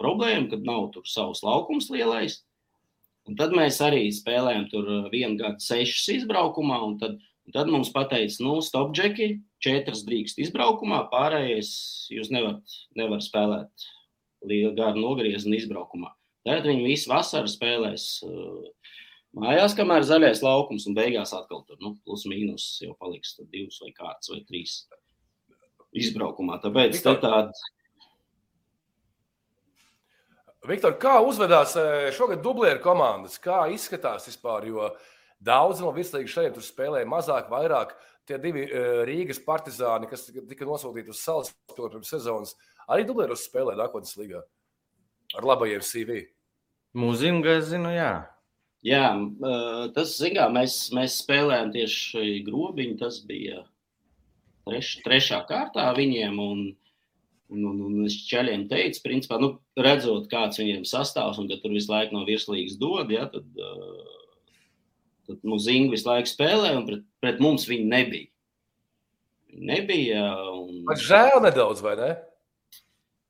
problēma, kad nav tur savs laukums lielais. Un tad mēs arī spēlējām tur vienu gadu sešas izbraukumā, un tad, un tad mums pateica, nu, stop, džeki, četras drīkst izbraukumā, pārējais jūs nevarat nevar spēlēt lielu garu nogriezienu izbraukumā. Tad viņi visu vasaru spēlēs uh, mājās, kamēr zaļais laukums, un beigās atkal tur nu, plus mīnus jau paliks divas vai kārtas vai trīs izbraukumā. Tāpēc tā tāda. Viktor, kā uzvedās šogad dublieru komandas? Kā izskatās vispār? Jo daudz no virslīgas šeit tur spēlēja mazāk, vairāk. Tie divi Rīgas partizāni, kas tika nosūtīti uz salas pirms sezonas, arī dublieros spēlē nākotnes līgā ar labajiem CV. Mūziņā, es zinu, jā. Jā, tas, zināmā mērā, mēs, mēs spēlējām tieši grobiņu. Tas bija treš, trešā kārtā viņiem. Un, un, un, un es ķēļiem teicu, principā, nu, redzot, kāds viņiem sastāvs un ka tur visu laiku no virslīgas dod, ja, tad, tad mūziņu visu laiku spēlē, un pret, pret mums viņi nebija. Viņi nebija. Un... Man žēl nedaudz, vai ne?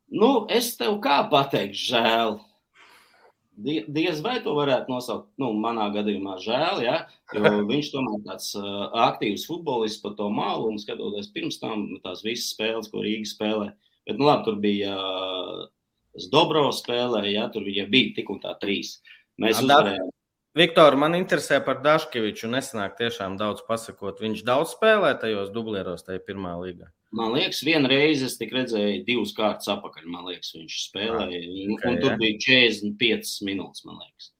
Nu, es tev kā pateiktu, žēl. Diez vai to varētu nosaukt, nu, manā gadījumā žēl, ja, jo viņš tomēr tāds uh, aktīvs futbolists pa to malu un skatoties pirms tam tās visas spēles, ko Rīga spēlē. Bet, nu, labi, tur bija uh, Dobro spēlē, ja, tur viņiem bija tik un tā trīs. Mēs uzvarējām. Viktor, man interesē par Daškeviču. Nesanāk tiešām daudz pasakot. Viņš daudz spēlē tajos dublieros, tajā pirmā līgā. Man liekas, viena reize es tik redzēju divas kārtas apakaļ. Man liekas, viņš spēlēja. Ah, okay, un tur jā. bija 45 minūtes, man liekas.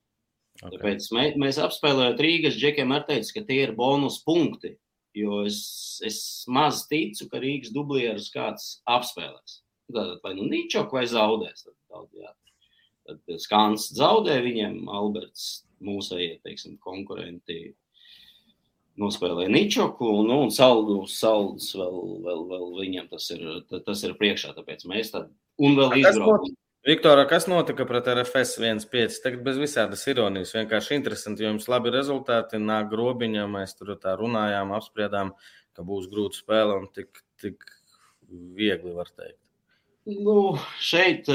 Okay. Tāpēc mē, mēs apspēlējot Rīgas džekiem, ar teicu, ka tie ir bonus punkti. Jo es, es maz ticu, ka Rīgas dublierus kāds apspēlēs. Tad vai nu Nīčok vai zaudēs. Tad, tad, jā. tad Skans zaudē viņiem, Alberts mūsējie, teiksim, konkurenti nospēlēja Ničoku, nu, un saldus, saldus vēl, vēl, vēl viņam tas ir, tas ir priekšā, tāpēc mēs tad, un vēl izbraukam. Viktorā, kas notika pret RFS 1.5? Tagad bez visādas ironijas, vienkārši interesanti, jo jums labi rezultāti nāk grobiņā, mēs tur tā runājām, apspriedām, ka būs grūta spēle un tik, tik viegli var teikt. Nu, šeit,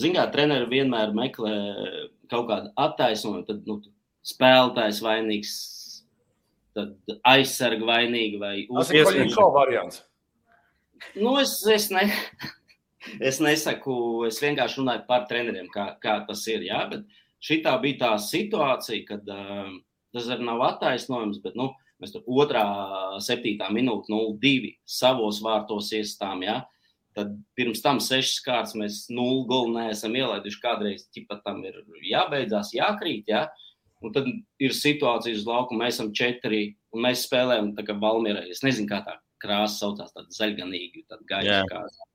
zināt, treneri vienmēr meklē kaut kādu attaisnojumu, tad nu, spēlētājs vainīgs, tad aizsarga vainīga vai uzmanīga. Tas ir variants. Nu, es, es, ne, es nesaku, es vienkārši runāju par treneriem, kā, kā tas ir. Jā, bet šī bija tā situācija, kad uh, tas arī nav attaisnojums, bet nu, mēs tur otrā, septītā minūte, 0-2 savos vārtos iestām. Jā, Tad pirms tam sešas kārtas mēs nulli golu neesam ielaiduši. Kādreiz tam ir jābeidzās, jākrīt. Jā. Un tad ir situācija uz laukuma, mēs esam četri un mēs spēlējam tā kā Valmierā. Es nezinu, kā tā krāsa saucās, tāda zaļganīga, tāda gaisa krāsa.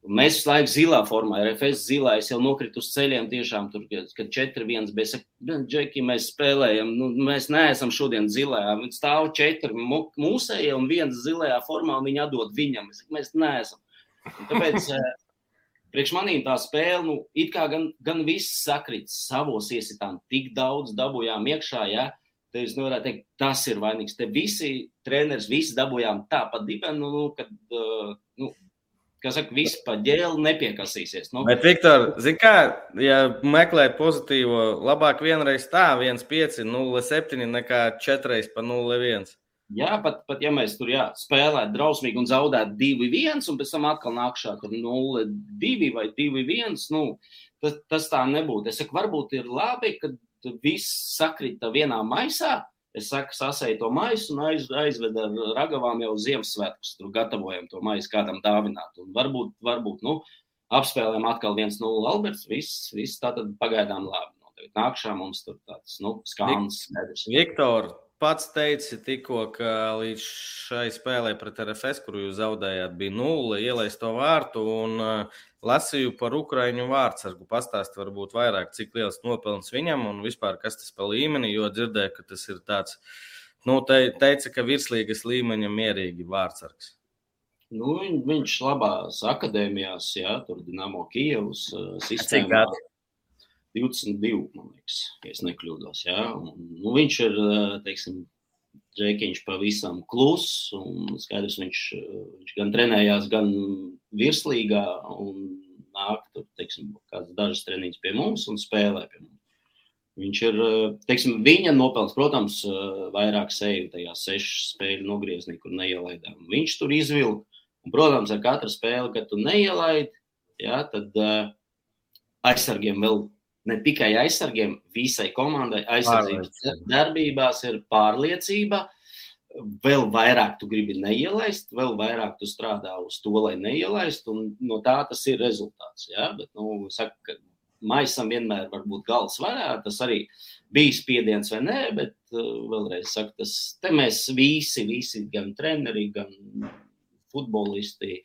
Mēs visu laiku zilā formā, RFS zilā. Es jau nokritu uz ceļiem, tiešām tur, kad 4-1 bija. Saku, Džeki, mēs spēlējam, nu, mēs neesam šodien. Viņi stāv četri mūsējie un viens zilajā formā, un viņi atdod viņam. Es saku, mēs neesam. Un tāpēc eh, priekš manīm tā spēle, nu, it kā gan, gan viss sakrits savos iesitām, tik daudz dabūjām iekšā, ja, Te es nevarētu teikt, tas ir vainīgs. Te visi treneris, visi dabūjām tāpat dibenu, nu, kad, uh, nu, kā saka, visi pa ģēlu nepiekasīsies. Nu. Bet, Viktor, zini kā, ja meklē pozitīvo, labāk vienreiz tā, 1,5, 0,7 nekā 4 pa 0,1. Jā, pat, pat ja mēs tur jā, spēlētu drausmīgi un zaudētu 2-1, un pēc tam atkal nākšā, kad 0-2 vai 2-1, nu, tas, tas tā nebūtu. Es saku, varbūt ir labi, ka viss sakrita vienā maisā. Es saku, sasēju to maisu un aiz, aizvedu ar ragavām jau Ziemassvētkus. Tur gatavojam to maisu kādam dāvināt. Un varbūt, varbūt nu, apspēlējam atkal 1-0 Alberts. Viss, viss tā tad pagaidām labi. Nākšā mums tur tāds, nu, skāns. Viktor, pats teici tikko, ka līdz šai spēlē pret RFS, kuru jūs zaudējāt, bija nulle ielaist to vārtu. Un, uh, lasīju par Ukrāņu vārdsargu. Pastāst, varbūt vairāk, cik liels nopelns viņam un vispār kas tas pa līmeni, jo dzirdēju, ka tas ir tāds, nu, te, teica, ka virslīgas līmeņa mierīgi vārdsargs. Nu, viņš labās akadēmijās, jā, tur Dinamo Kievas uh, sistēmā. 22, man liekas, ja es nekļūdos. Ja? Un, nu, viņš ir, teiksim, Džekiņš pavisam kluss, un skaidrs, viņš, viņš gan trenējās, gan virslīgā, un nāk, tur, teiksim, kāds dažas treniņas pie mums un spēlē pie mums. Viņš ir, teiksim, viņa nopelns, protams, vairāk seju tajā sešu spēļu nogrieznī, kur neielaidām. Viņš tur izvilka, un, protams, ar katru spēli, kad tu neielaidi, ja, tad aizsargiem vēl ne tikai aizsargiem, visai komandai aizsardzības darbībās ir pārliecība. vēl vairāk tu gribi neielaist, vēl vairāk tu strādā uz to, lai neielaistu, un no tā tas ir rezultāts. Ja? Bet, nu, saka, ka maisam vienmēr var būt gals varā, tas arī bija spiediens vai nē, bet uh, vēlreiz saku, tas te mēs visi, visi gan treneri, gan futbolisti,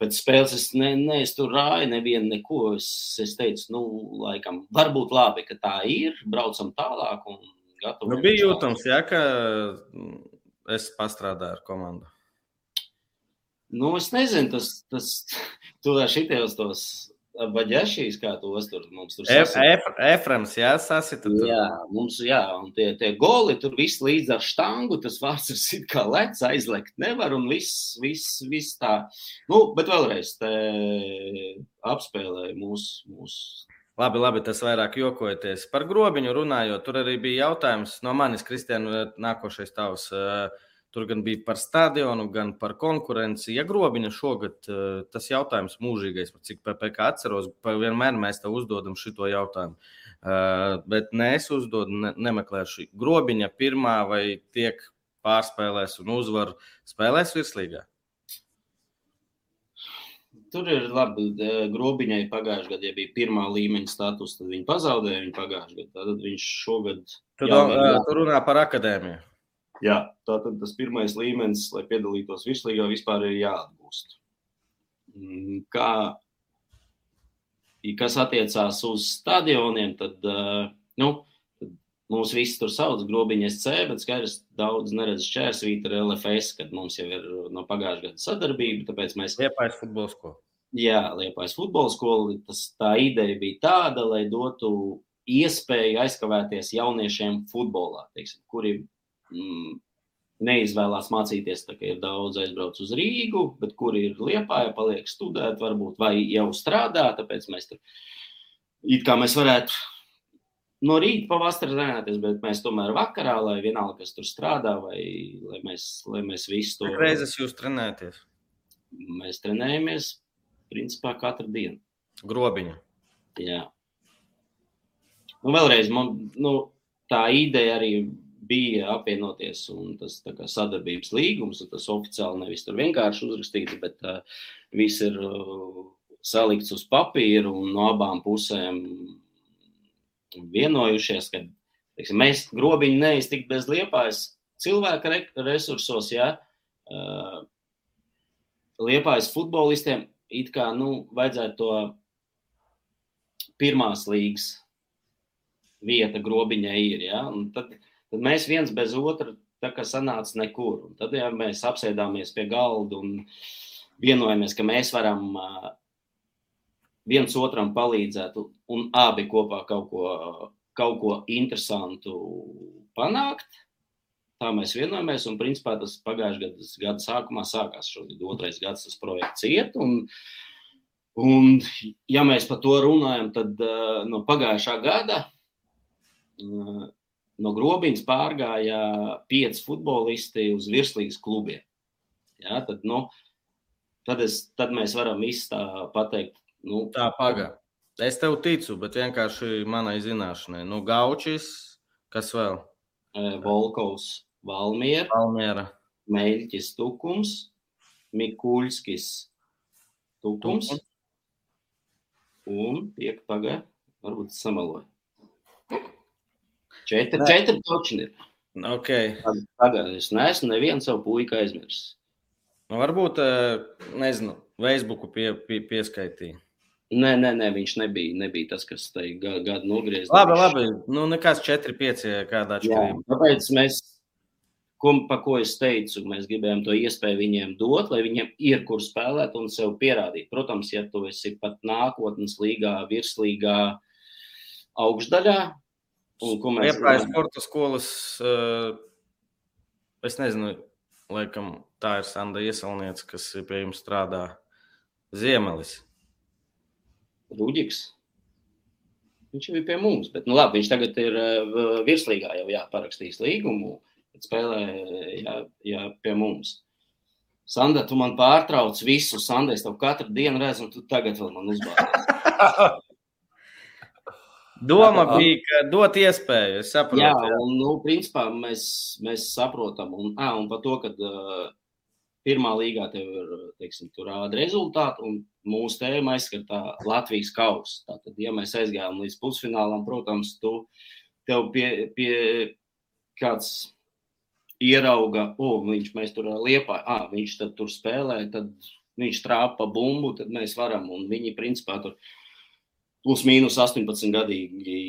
pēc spēles es, ne, ne, es tur rāju nevienu neko, es, es teicu, nu, laikam, varbūt labi, ka tā ir, braucam tālāk. Nu, bija jūtams, jā, ka es pastrādāju ar komandu? Nu, es nezinu, tas, tas tur šitajos tos baģešīs, kā tos tur mums tur sasita. Eframs, jā, sasita. Tur. Jā, mums, jā, un tie, tie goli tur viss līdz ar štangu, tas vārds ir kā lec, aizlekt nevar, un viss, viss, viss tā. Nu, bet vēlreiz te apspēlēja mūsu, mūsu Labi, labi, tas vairāk jokojoties. Par grobiņu runājot, tur arī bija jautājums no manis, Kristiāna, nākošais tavs. Tur gan bija par stadionu, gan par konkurenci. Ja grobiņa šogad tas jautājums mūžīgais, cik PPC atceros, vienmēr mēs tev uzdodam šo jautājumu. Bet ne es uzdodu, ne, nemeklēšu. Grobiņa pirmā vai tiek pārspēlēs un uzvar spēlēs virslīgā? Tur ir labi. Grobiņai pagājušajā gadā ja bija pirmā līmeņa status, tad viņi pazaudēja viņu pagājušajā gadā. Tad viņš šogad. Tur jā, tu runā par akadēmiju. Jā, tātad tas pirmais līmenis, lai piedalītos virslīgā, vispār ir jāatgūst. Mm, kā, kas attiecās uz stadioniem, tad, nu, tad mums viss tur sauc grobiņa SC, bet skaidrs, daudz neredz šķērsvīta ar LFS, kad mums jau ir no pagājušā gada sadarbība, tāpēc mēs. Liepājas futbola skola. Jā, Liepājas futbola skola. Tas, tā ideja bija tāda, lai dotu iespēju aizkavēties jauniešiem futbolā, teiksim, kuri mm, neizvēlās mācīties, tā kā ir daudz aizbrauc uz Rīgu, bet kuri ir Liepāja, paliek studēt, varbūt vai jau strādā, tāpēc mēs tur it kā mēs varētu no rīta pavasarī trenēties, bet mēs tomēr vakarā, lai vienalga, kas tur strādā, vai lai mēs, lai mēs visu to. Cik reizes jūs trenējaties? Mēs trenējamies principā katru dienu. Grobiņa. Jā. Nu, vēlreiz, man, nu, tā ideja arī bija apvienoties, un tas kā, sadarbības līgums, un tas oficiāli nevis tur vienkārši uzrakstīts, bet uh, viss ir uh, salikts uz papīra, un no abām pusēm vienojušies, ka teiksim, mēs grobiņi neiztikt bez liepājas cilvēka re resursos, ja uh, liepājas futbolistiem it kā, nu, vajadzētu to pirmās līgas vieta grobiņai ir, ja, un tad, tad mēs viens bez otra tā kā sanāca nekur, un tad, ja mēs apsēdāmies pie galda un vienojamies, ka mēs varam viens otram palīdzēt un abi kopā kaut ko, kaut ko interesantu panākt. Tā mēs vienojamies, un principā tas pagājušā gada, gada sākumā sākās. Šogad otrais gads tas projekts iet. Un, un, ja mēs par to runājam, tad no pagājušā gada no grobiņas pārgāja pieci futbolisti uz virslīgas klubiem. Ja, tad, nu, tad, es, tad mēs varam izstā pateikt, Nu, tā pagaidi. Es tev ticu, bet vienkārši manai zināšanai. Nu, Gaučis, kas vēl? Volkovs, Valmiera, Valmiera. Meļķis, Tukums, Mikulskis, Tukums. Tukums. Un piek pagaidi, varbūt samaloju. Četri, ne. četri točni ir. Okay. Pagaidi, es neesmu nevienu savu puiku aizmirsis. Nu, varbūt, nezinu, Facebooku pie, pie, pieskaitīja. Nē, nē, nē, viņš nebija, nebija tas, kas tajā gadu, gadu nogriezās. Labi, labi. Nu, nekas 4, 5, kādā atšķirībā. Tāpēc mēs, ko, pa ko es teicu, mēs gribējām to iespēju viņiem dot, lai viņiem ir kur spēlēt un sev pierādīt. Protams, ja tu esi pat nākotnes līgā, virslīgā, augšdaļā, Ieprājas sporta skolas, uh, es nezinu, laikam tā ir Sanda Iesalniece, kas pie jums strādā Ziemelis. Rūģiks. Viņš jau ir pie mums, bet nu, labi, viņš tagad ir uh, virslīgā jau jā, parakstījis līgumu, bet spēlē jā, jā, pie mums. Sanda, tu man pārtrauc visu, Sanda, es tev katru dienu redzu, un tu tagad vēl man uzbāzi. Doma bija, ka dot iespēju. Es saprotu, jā, jā. un, nu, principā mēs, mēs saprotam, un, à, un par to, ka uh, pirmā līgā tev ir, teiksim, rāda rezultātu, un mūsu tēma aizskatā Latvijas kausa. Tātad, ja mēs aizgājām līdz pusfinālam, protams, tu tev pie, pie kāds ierauga, o, oh, viņš mēs tur liepā, ah, viņš tur spēlē, tad viņš trāpa bumbu, tad mēs varam, un viņi principā tur plus mīnus 18 gadīgi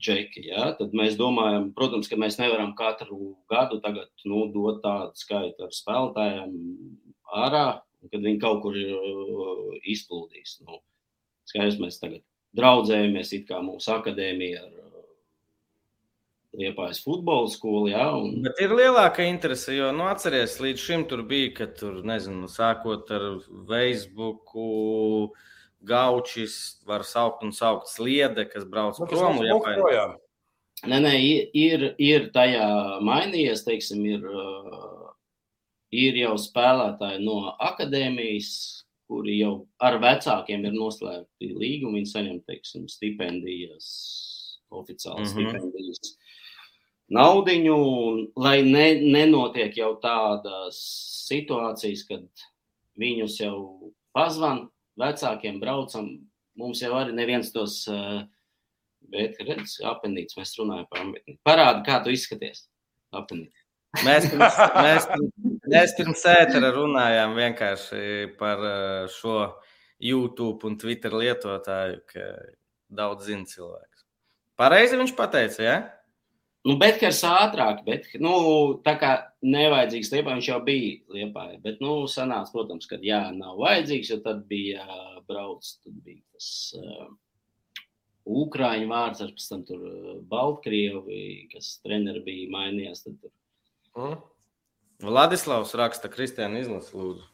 džeki. Ja? Tad mēs domājam, protams, ka mēs nevaram katru gadu tagad, nu, dot tādu skaitu ar spēlētājiem ārā, kad viņi kaut kur uh, izplūdīs. Nu, skaidrs, mēs tagad draudzējamies it kā mūsu akadēmija ar uh, Liepājas futbola skolu. Ja, un... Bet ir lielāka interese, jo, nu, atcerieties, līdz šim tur bija, ka tur, nezinu, sākot ar Facebook, gaučis, var saukt un saukt sliede, kas brauc nu, prom. Liepai... Nē, nē, ir, ir tajā mainījies, teiksim, ir, ir jau spēlētāji no akadēmijas, kuri jau ar vecākiem ir noslēgti līgumi, viņi saņem, teiksim, stipendijas, oficiālas mm -hmm. stipendijas naudiņu, lai ne, nenotiek jau tādas situācijas, kad viņus jau pazvan, vecākiem braucam. Mums jau arī neviens tos, eh, bet, redz, apendīts, mēs runājam par apendīti. Parādi, kā tu izskaties. Apendīti. Mēs pirms, mēs, mēs pirms ētera runājām vienkārši par eh, šo YouTube un Twitter lietotāju, ka daudz zina cilvēks. Pareizi viņš pateica, ja? Nu, Betkers ātrāk, bet, nu, tā kā nevajadzīgs liepā, viņš jau bija liepā. Bet, nu, sanāca, protams, ka jā, nav vajadzīgs, jo tad bija brauc, tad bija tas uh, Ukrāņu vārds, ar pēc tam tur Baltkrievi, kas treneri bija mainījies. Tad tur. Mm. Vladislavs raksta Kristiāna izlases lūdzu.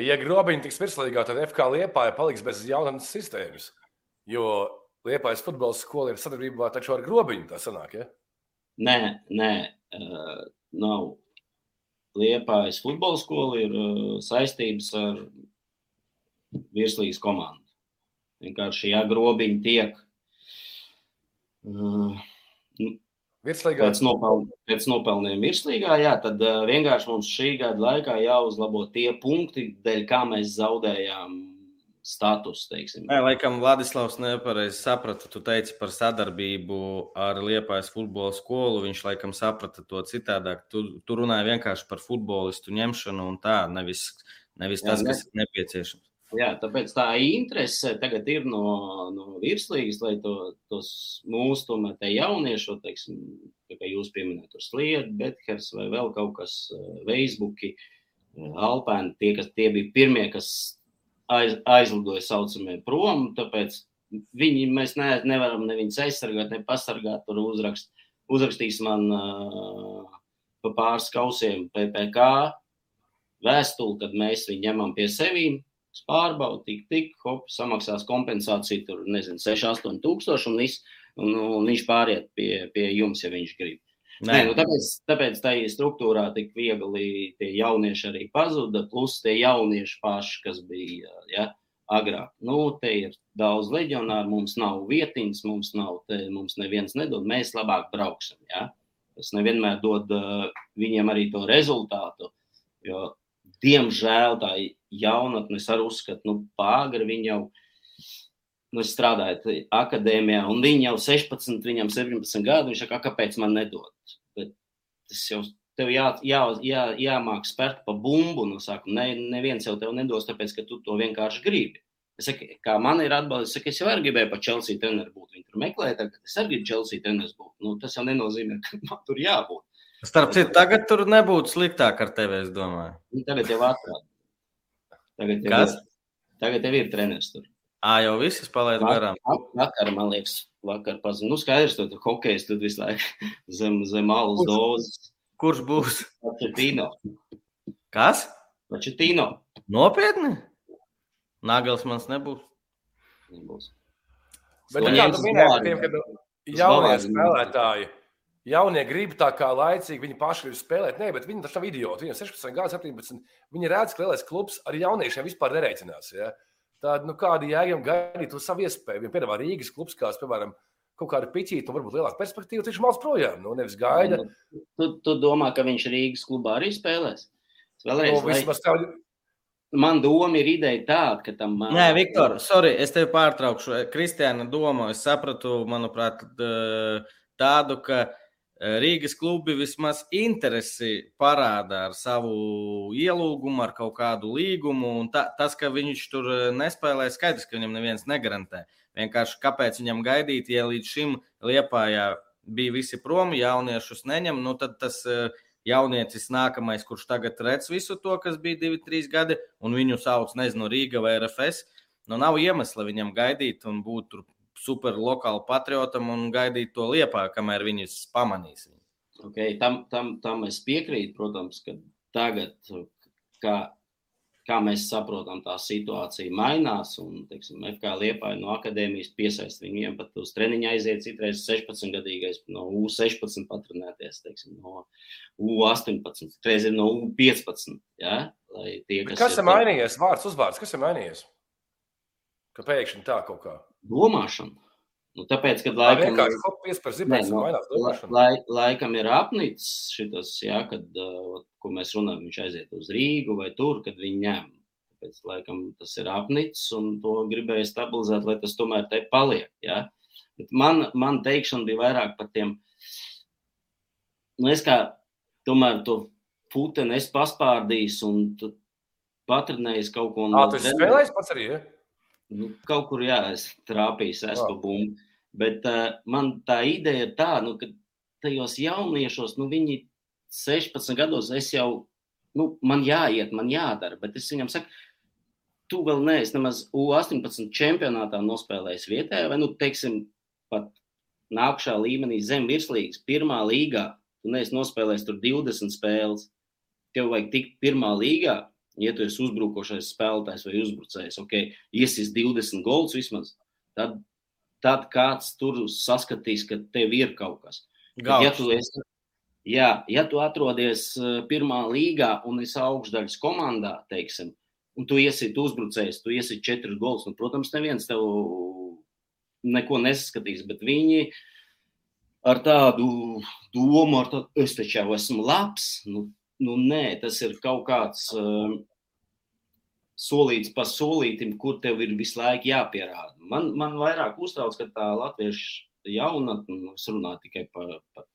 Ja grobiņi tiks virslīgā, tad FK Liepāja paliks bez jaunas sistēmas. Jo Liepais futbola skola ir sadarbībā taču ar grobiņu. Tā sanāk, ja? Nē, nē, uh, nav. Liepais futbola skola ir uh, saistības ar virslīgas komandu. Vienkārši, ja grobiņi tiek uh, Virslīgā. Pēc, nopel, pēc nopelniem virslīgā, jā, tad uh, vienkārši mums šī gada laikā jāuzlabo tie punkti, dēļ kā mēs zaudējām status. Teiksim. Nē, laikam, Vladislavs nepareizi saprata. Tu teici par sadarbību ar Liepājas futbola skolu. Viņš laikam saprata to citādāk. Tu, tu runāji vienkārši par futbolistu ņemšanu un tā, nevis, nevis tas, Jā, ne. kas ir nepieciešams. Jā, tāpēc tā interese tagad ir no, no virslīgas, lai to, tos mūsu tomēr te jauniešu, teiksim, kā jūs pieminējat, sliedu, Bethers vai vēl kaut kas, Facebooki, Alpēni, tie, kas tie bija pirmie, kas aiz, aizlidoja saucamie prom, tāpēc viņi, mēs ne, nevaram ne viņus aizsargāt, ne pasargāt. Tur uzrakst, uzrakstīs man uh, pa pāris kausiem PPK vēstuli, kad mēs viņu ņemam pie sevīm. Pārbaudīt, tik, tik, hop, samaksās kompensāciju, tur nezinu, 6, 8 tūkstoši, un, vis, un, un viņš pāriet pie, pie jums, ja viņš grib. Nē, nu, tāpēc, tāpēc tā struktūrā tik viegli tie jaunieši arī pazuda. Plus tie jaunieši paši, kas bija ja, agrāk. Nu, te ir daudz leģionāru, mums nav vietiņas, mums nav, te, mums neviens nedod, mēs labāk brauksim. Ja. Tas nevienmēr dod uh, viņiem arī to rezultātu. Jo, diemžēl tā jaunatne, es arī uzskatu, nu, pāri viņi jau nu, strādājot akadēmijā, un viņi jau 16, viņam 17 gadu, viņš saka, kāpēc man nedod? Bet tas jau tev jā, jā, jā, jāmāk spērt pa bumbu, nu, saku, ne, neviens jau tev nedos, tāpēc, ka tu to vienkārši gribi. Es saku, kā man ir atbalsts, es, saku, es jau arī gribēju par Chelsea treneru būt. Viņi tur meklēja, tagad es arī gribu Chelsea treneris būt. Nu, tas jau nenozīmē, ka man tur jābūt. Starp citu, tagad tur nebūtu sliktāk ar tevi, es domāju. Nu, tagad jau atrādīt. Tagad, jau ir, tagad jau ir treneris tur. Ā, jau visas palaidu garām. Vakar, man liekas, vakar pazinu. Nu, skaidrs, tu hokejs tur visu laiku zem, zem alus dozes. Kurš būs? Pačetino. Kas? Pačetino. Nopietni? Nagels mans nebūs. Nebūs. Bet kā tu minēji, tiem, kad jaunie spēlētāji, jaunie grib tā kā laicīgi, viņi paši grib spēlēt. Nē, bet viņi taču nav idioti. Viņiem 16 gadu, 17. Viņi redz, ka lielais klubs ar jauniešiem vispār nereicinās. Ja? Tad nu, kāda jēga gaidīt to savu iespēju? Viņam piedāvā Rīgas klubs, kāds, piemēram, kaut kāda piķīta, un varbūt lielāka perspektīva, viņš mācās projām. Nu, nevis gaida. Nu, tu, tu domā, ka viņš Rīgas klubā arī spēlēs? Vēlreiz, no, lai... tev... Man doma ir ideja tāda, ka tam. Nē, Viktor, sorry, es tevi pārtraukšu. Kristiāna doma, es sapratu, manuprāt, tādu, ka Rīgas klubi vismaz interesi parāda ar savu ielūgumu, ar kaut kādu līgumu. Ta, tas, ka viņš tur nespēlē, skaidrs, ka viņam neviens negarantē. Vienkārši kāpēc viņam gaidīt, ja līdz šim Liepājā bija visi prom, jauniešus neņem, nu tad tas eh, jaunietis nākamais, kurš tagad redz visu to, kas bija divi, trīs gadi, un viņu sauc, nezinu, Rīga vai RFS. Nu, nav iemesla viņam gaidīt un būt tur super lokāli patriotam un gaidīt to liepā, kamēr viņas pamanīs. Okay, tam, tam, tam es piekrītu, protams, ka tagad, kā kā mēs saprotam, tā situācija mainās. Un, teiksim, FK Liepāja no akadēmijas piesaist viņiem pat uz treniņu aiziet, citreiz 16 gadīgais, no U16 patrenēties, teiksim, no U18, citreiz ir no U15. Ja? Tie, kas, kas ir mainījies? Vārds, uzvārds, kas ir mainījies? Ka pēkšņi tā kaut kā. Domāšana. Nu, tāpēc, kad laikam, ne, no, lai, laikam ir apnicis šis, ja, kad, uh, ko mēs runājam, viņš aiziet uz Rīgu vai tur, kad viņi ņem. Tāpēc, laikam, tas ir apnicis un to gribēja stabilizēt, lai tas tomēr te paliek. Ja. Bet man, man teikšana bija vairāk par tiem, nu, es kā tomēr to puteni es paspārdījis un patrenējis kaut ko no. Ah, tu esi spēlējis pats arī, ja? Nu, kaut kur, jā, es trāpīju, es pa bumbu. Bet uh, man tā ideja ir tā, nu, ka tajos jauniešos, nu, viņi 16 gados, es jau, nu, man jāiet, man jādara, bet es viņam saku, tu vēl neesi nemaz U18 čempionātā nospēlējis vietējā, vai, nu, teiksim, pat nākšā līmenī zem virslīgas, pirmā līgā, tu neesi nospēlējis tur 20 spēles. Tev vajag tikt pirmā līgā, ja tu esi uzbrukošais spēlētājs vai uzbrucējs, ok, iesis 20 gols vismaz, tad, tad kāds tur saskatīs, ka tev ir kaut kas. Gauč. Ja tu, esi, jā, ja tu atrodies eh, pirmā līgā un esi augšdaļas komandā, teiksim, un tu esi uzbrucējs, tu esi četrus gols, nu, protams, neviens tev neko nesaskatīs, bet viņi ar tādu domu, ar tādu, es taču jau esmu labs, nu, nu, nē, tas ir kaut kāds uh, solīts pa solītam, kur tev ir visu laiku jāpierāda. Man, man vairāk uztrauc, ka tā latviešu jaunatne, nu, es runāju tikai par, par,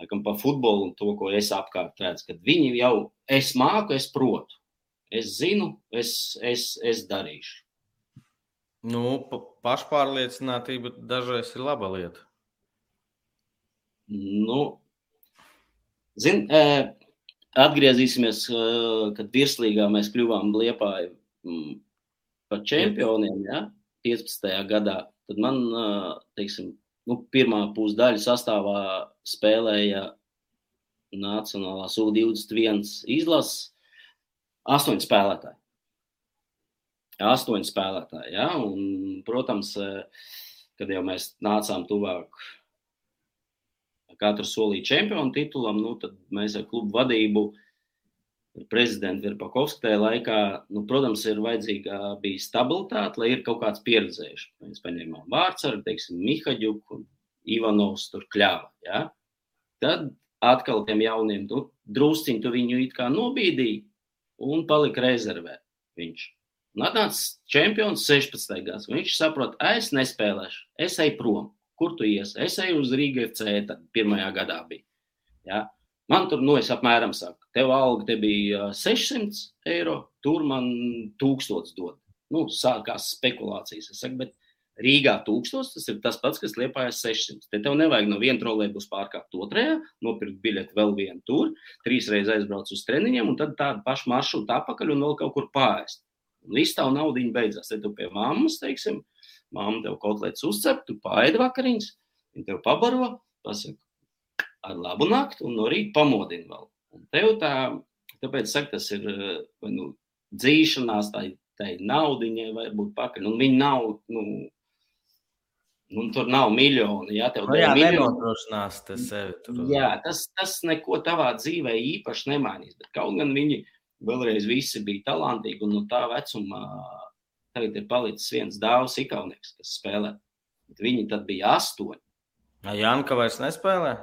laikam, par futbolu un to, ko es apkārt redzu, kad viņi jau, es māku, es protu, es zinu, es, es, es darīšu. Nu, pa, pašpārliecinātība dažreiz ir laba lieta. Nu, zin, Atgriezīsimies, kad virslīgā mēs kļuvām Liepāju mm, par čempioniem, ja, 15. gadā. Tad man, teiksim, nu, pirmā pusdaļa sastāvā spēlēja Nacionālās U21 izlases astoņi spēlētāji. Astoņi spēlētāji, ja, un, protams, kad jau mēs nācām tuvāk katru solīju čempionu titulam, nu, tad mēs ar klubu vadību, ar prezidentu Virpakovsku tajā laikā, nu, protams, ir vajadzīga bija stabilitāte, lai ir kaut kāds pieredzējuši. Mēs paņēmām vārdsargu, teiksim, Mihaģuku un Ivanovs tur kļāva, ja? Tad atkal tiem jauniem, nu, drusciņi tu viņu it kā nobīdīja un palika rezervē viņš. Atnāca čempions 16. gads. Viņš saprot, es nespēlēšu, es eju prom kur tu iesi? Es eju uz Rīgas tad pirmajā gadā bija. Ja? Man tur, nu, es apmēram saku, tev alga te bija 600 eiro, tur man 1000 dod. Nu, sākās spekulācijas. Es saku, bet Rīgā 1000 tas ir tas pats, kas liepājas 600. Te tev nevajag no viena trolēļus pārkāpt otrajā, nopirkt biļeti vēl vienu tur, trīs reizes aizbraukt uz treniņiem, un tad tādu pašu maršrutu apakaļ un vēl kaut kur pāriest. Un viss tā nauda beidzās. Te tu pie mammas, teiksim, Māma tev kaut kāds uzcep, tu paēdi vakariņas, viņa tev pabaro, pasaka ar labu nakti un no rīta pamodina vēl. Un tev tā, tāpēc saka, tas ir nu, dzīšanās, tai, tai naudiņai varbūt pakaļ. Un viņi nav, nu, nu, tur nav miljoni. Jā, tev no, nu jā nenodrošinās tas sevi. Tur. Jā, tas, tas neko tavā dzīvē īpaši nemainīs. Bet kaut gan viņi vēlreiz visi bija talantīgi un no tā vecuma tagad ir palicis viens dāvs ikaunieks, kas spēlē. Viņi tad bija astoņi. Janka vairs nespēlē?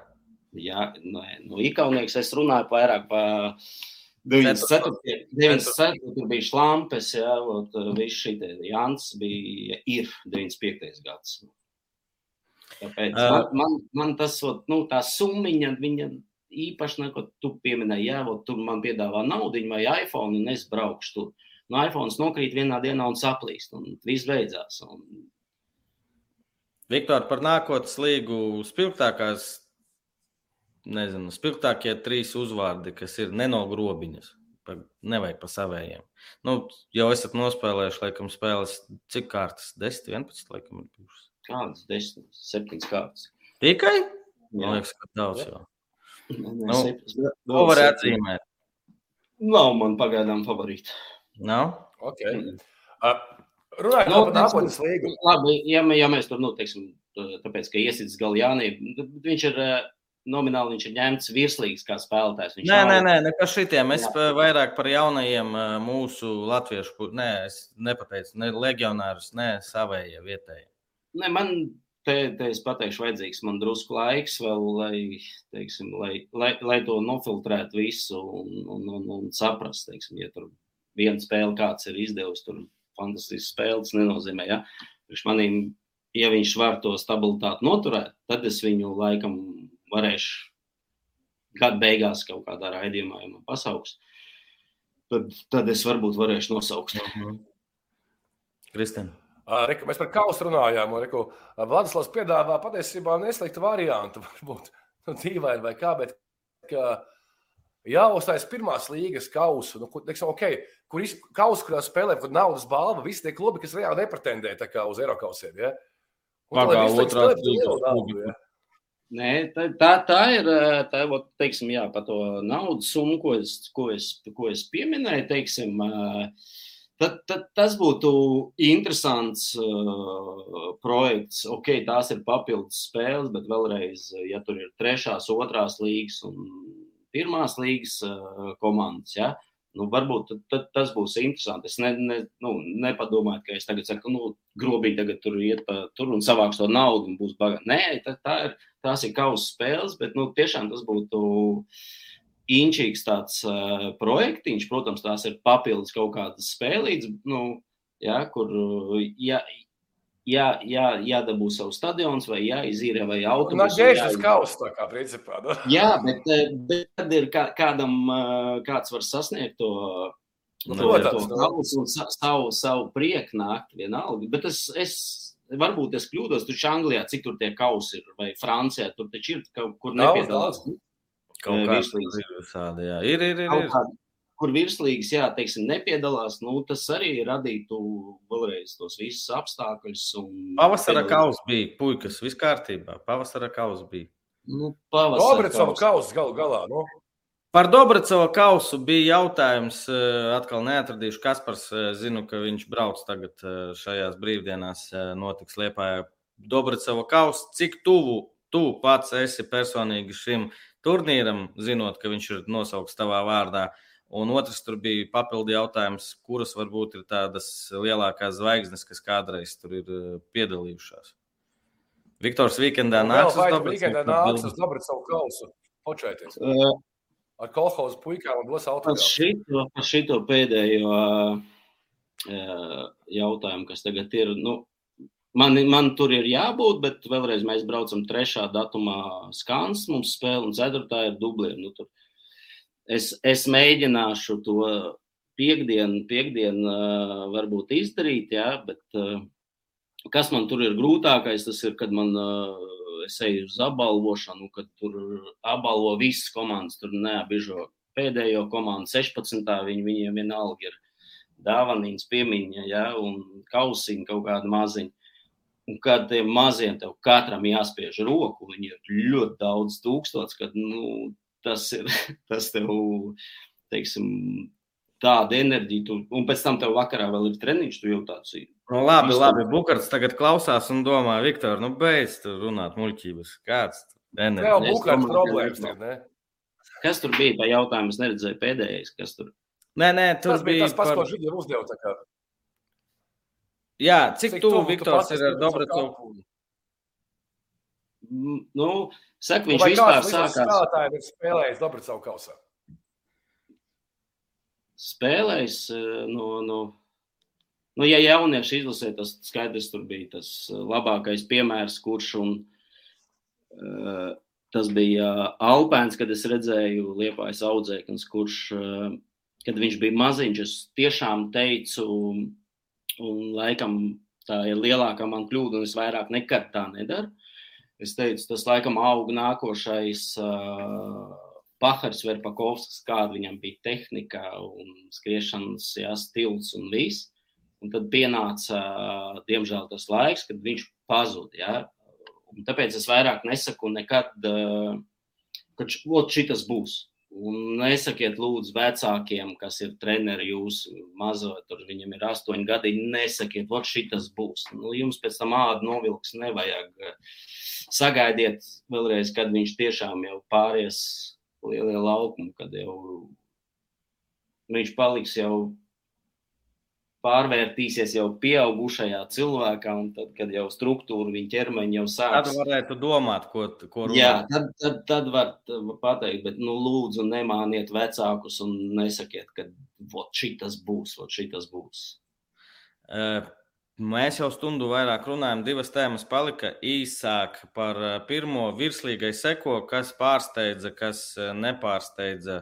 Jā, no, no ikaunieks es runāju vairāk par 94. 94. tur bija šlampes, jā, ot, viss šī Jans bija, ir 95. gads. Tāpēc uh, man, man, man tas, ot, nu, tā summiņa, viņa īpaši neko tu pieminēji, jā, ot, tu man piedāvā naudu vai iPhone, un es braukšu tur. No nu, iPhone nokrīt vienā dienā un saplīst, un viss beidzās. Un... Viktor, par nākotnes līgu spilgtākās nezinu, spilgtākie trīs uzvārdi, kas ir nenogrobiņas. Nevajag pa savējiem. Nu, jau esat nospēlējuši, laikam, spēles. Cik kārtas? 10, 11, laikam, ir bijušas. Kādas 10, 7 kārtas. Tikai? Man liekas, ka daudz jau. Nu, ko var atzīmēt? Nav man pagaidām favorīti. Nav? Okay. Uh, Runājot nu, par nākotnes līgu. Labi, ja, ja mēs tur, nu, teiksim, tāpēc, ka iesits Galjānī, viņš ir nomināli viņš ir ņemts virslīgs kā spēlētājs. Viņš nē, nav... nē, nē, ne par šitiem. Es Jā. vairāk par jaunajiem mūsu latviešu, nē, es nepateicu, ne legionārus, ne savējie vietējie. Ne, man te, te es pateikšu, vajadzīgs man drusku laiks vēl, lai, teiksim, lai, lai, lai to nofiltrētu visu un, un, un, un saprast, teiksim, ja tur viena spēle kāds ir izdevusi, tur fantastisks spēles nenozīmē, ja. Priekš manīm, ja viņš var to stabilitāti noturēt, tad es viņu laikam varēšu gada beigās kaut kādā raidījumā, ja man pasauks, tad, tad es varbūt varēšu nosaukt. -hmm. Kristina. Reku, mēs par kausu runājām. Reku, Vladislavs piedāvā patiesībā nesliktu variantu, varbūt nu, dīvaini vai kā, bet ka jāuzstājas pirmās līgas kausu, nu, kur, teiksim, okay, kur iz, kausu, kurā spēlē, kur naudas balva, visi tie klubi, kas reāli nepretendē uz Eiropausiem. Ja? Pagājušā otrā līnija. Nē, tā, tā, tā ir tā, teiksim, jā, par to naudas summu, ko es, ko es, ko es pieminēju. Teiksim, tad, tad tas būtu interesants uh, projekts. Ok, tās ir papildus spēles, bet vēlreiz, ja tur ir trešās, otrās līgas un pirmās līgas uh, komandas. Ja, Nu, varbūt tad, tad tas būs interesanti. Es ne, ne, nu, nepadomāju, ka es tagad saku, nu, grobīgi tagad tur iet pa tur un savāks to naudu un būs bagāti. Nē, tā, tā ir tās ir kausa spēles, bet nu, tiešām tas būtu inčīgs tāds uh, projektiņš. Protams, tās ir papildus kaut kādas spēlītas, nu, ja, kur ja, jā, jā, jādabū savu stadionu, vai jāizīrē, vai autobusu. Tas ir gēšas kausa, tā kā principā. Nu. jā, bet, bet tad ir kā, kādam, kāds var sasniegt to. Nu, protams, to kausu un savu, savu prieku nākt vienalga. Bet es, es varbūt es kļūdos, tur Anglijā, cik tur tie kausi ir, vai Francijā, tur taču ir kaut kur nepiedalās. Kaut kā tāda, jā. Ir, ir, ir. ir. Kur virslīgas, jā, teiksim, nepiedalās, nu, tas arī radītu vēlreiz tos visus apstākļus. Un... Pavasara kaus bija, puikas, viss kārtībā. Pavasara kaus bija. Nu, Dobracova kaus galu galā, nu. Par Dobracova kausu bija jautājums, eh, atkal neatradīšu. Kaspars, eh, zinu, ka viņš brauc tagad eh, šajās brīvdienās, notiks Liepājā. Dobracova kausa, cik tuvu tu pats esi personīgi šim turnīram, zinot, ka viņš ir nosaukts tavā vārdā. Uh, Un otrs tur bija papildu jautājums, kuras varbūt ir tādas lielākās zvaigznes, kas kādreiz tur ir eh, piedalījušās. Viktors Vīkendā nāks uz Dabricēvu. nāks uz Dabricēvu kausu. Počēties. Uh, Ar kolhozu puikām un dos autogrāfu. Par šito pēdējo uh, jautājumu, kas tagad ir, nu, man, man tur ir jābūt, bet vēlreiz mēs braucam trešā datumā skans, mums spēle un ceturtā ir dubliem. Nu, tur es, es mēģināšu to piekdienu, piekdienu uh, varbūt izdarīt, jā, bet uh, kas man tur ir grūtākais, tas ir, kad man uh, es eju uz apbalvošanu, kad tur apbalvo visas komandas, tur neabižo pēdējo komandu, 16. Viņi, viņiem vienalga ir dāvanīns, piemiņa, ja, un kausiņi kaut kādi maziņi. Un kad tiem maziem tev katram jāspiež roku, viņi ir ļoti daudz tūkstots, kad, nu, tas ir tas tev, teiksim, tāda enerģija, tu, un pēc tam tev vakarā vēl ir treniņš, tu jau tāds ir. Nu, labi, Vistu... labi, Bukarts tagad klausās un domā, Viktor, nu beidz tur runāt muļķības. Kāds enerģija? Jā, Bukarts problēmas ir, ne? Kas tur bija, tā jautājums neredzēju pēdējais, kas tur? Nē, nē, tur tas bija tas pats, par... ko Židiem uzdeva tā kā. Jā, cik, cik tuvu Viktors ir ar Dobracovu? Nu, saka, viņš vispār sākās. Spēlētājiem ir spēlējis Dobracovu kausā. Spēlējis no, no, nu, ja jaunieši izlasē, tas skaidrs tur bija tas labākais piemērs, kurš un uh, tas bija Alpēns, kad es redzēju Liepājas audzēknis, kurš, uh, kad viņš bija maziņš, es tiešām teicu, un laikam tā ir lielākā man kļūda, un es vairāk nekad tā nedaru. Es teicu, tas laikam aug nākošais uh, Pahars Verpakovskis, kāda viņam bija tehnika un skriešanas jā, stils un viss. Un tad pienāca, uh, diemžēl, tas laiks, kad viņš pazuda. Un tāpēc es vairāk nesaku nekad, uh, ka šis būs. Un nesakiet, lūdzu, vecākiem, kas ir treneri, jūs mazo, tur viņam ir astoņi gadi, nesakiet, vot šis būs. Nu, jums pēc tam ādu novilks nevajag. Sagaidiet vēlreiz, kad viņš tiešām jau pāries lielie laukumi, kad jau viņš paliks jau pārvērtīsies jau pieaugušajā cilvēkā, un tad, kad jau struktūra viņa ķermeņa jau sāks. Tad varētu domāt, ko, ko runāt. Jā, tad, tad, tad var pateikt, bet nu, lūdzu nemāniet vecākus un nesakiet, ka šitas būs, šitas būs. Mēs jau stundu vairāk runājam, divas tēmas palika īsāk par pirmo virslīgai seko, kas pārsteidza, kas nepārsteidza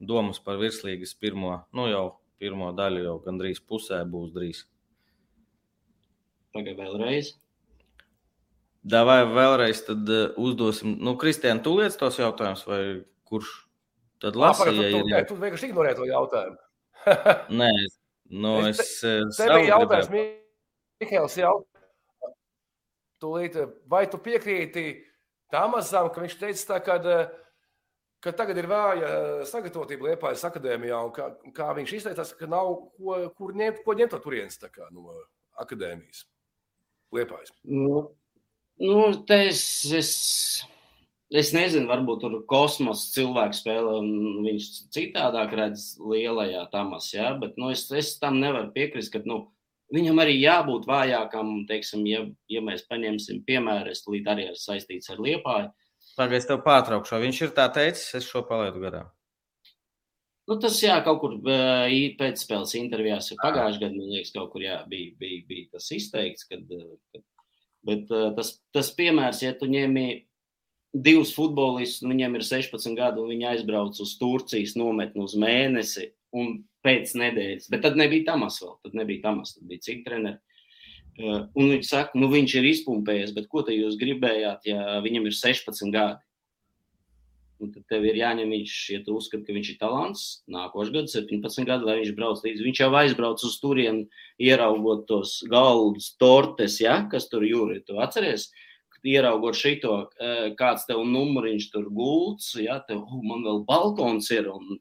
domas par virslīgas pirmo, nu jau pirmo daļu jau gandrīz pusē būs drīz. Pagaidā vēlreiz. Vai vēlreiz tad uh, uzdosim, nu, Kristiāna, tu liec tos jautājumus, vai kurš tad lasīja? Ja tu, ir... tu vienkārši ignorē to jautājumu. Nē, nu, es. es tev bija jautājums, Mihēls jautā, tūlīt, vai tu piekrīti Tamasam, ka viņš teica tā, ka uh, ka tagad ir vāja eh, sagatavotība Liepājas akadēmijā, un kā, kā viņš izteicās, ka nav ko, kur ņemt, ko ņemt no turienes no akadēmijas Liepājas. Nu, nu es, es, es nezinu, varbūt tur kosmosa cilvēks spēlē, un viņš citādāk redz lielajā tamas, ja? bet nu, es, es tam nevaru piekrist, ka nu, viņam arī jābūt vājākam, teiksim, ja, ja mēs paņemsim piemēru, es līdz arī ir saistīts ar Liepāju, Pagaidzi, es tev pārtraukšu. Viņš ir tā teicis, es šo palaidu garām. Nu, tas jā, kaut kur pēcspēles intervijās pagājušajā gadā, man liekas, kaut kur jā, bija, bija, bija tas izteikts. Kad, kad, bet tas, tas piemērs, ja tu ņemi divus futbolistus, viņiem ir 16 gadi, un viņi aizbrauc uz Turcijas nometni uz mēnesi un pēc nedēļas. Bet tad nebija Tamas vēl, tad nebija Tamas, tad bija citi treneri. Un viņi saka, nu viņš ir izpumpējies, bet ko jūs gribējāt, ja viņam ir 16 gadi? Un tad tev ir jāņem viņš, ja tu uzskati, ka viņš ir talants, nākošais gads, 17 gadi, lai viņš brauc līdzi. Viņš jau aizbrauc uz turieni, ieraugot tos galdus, tortes, ja, kas tur jūri. Tu atceries, ieraugot šito, kāds tev numuriņš tur gults, ja, tev, oh, man vēl balkons ir, un,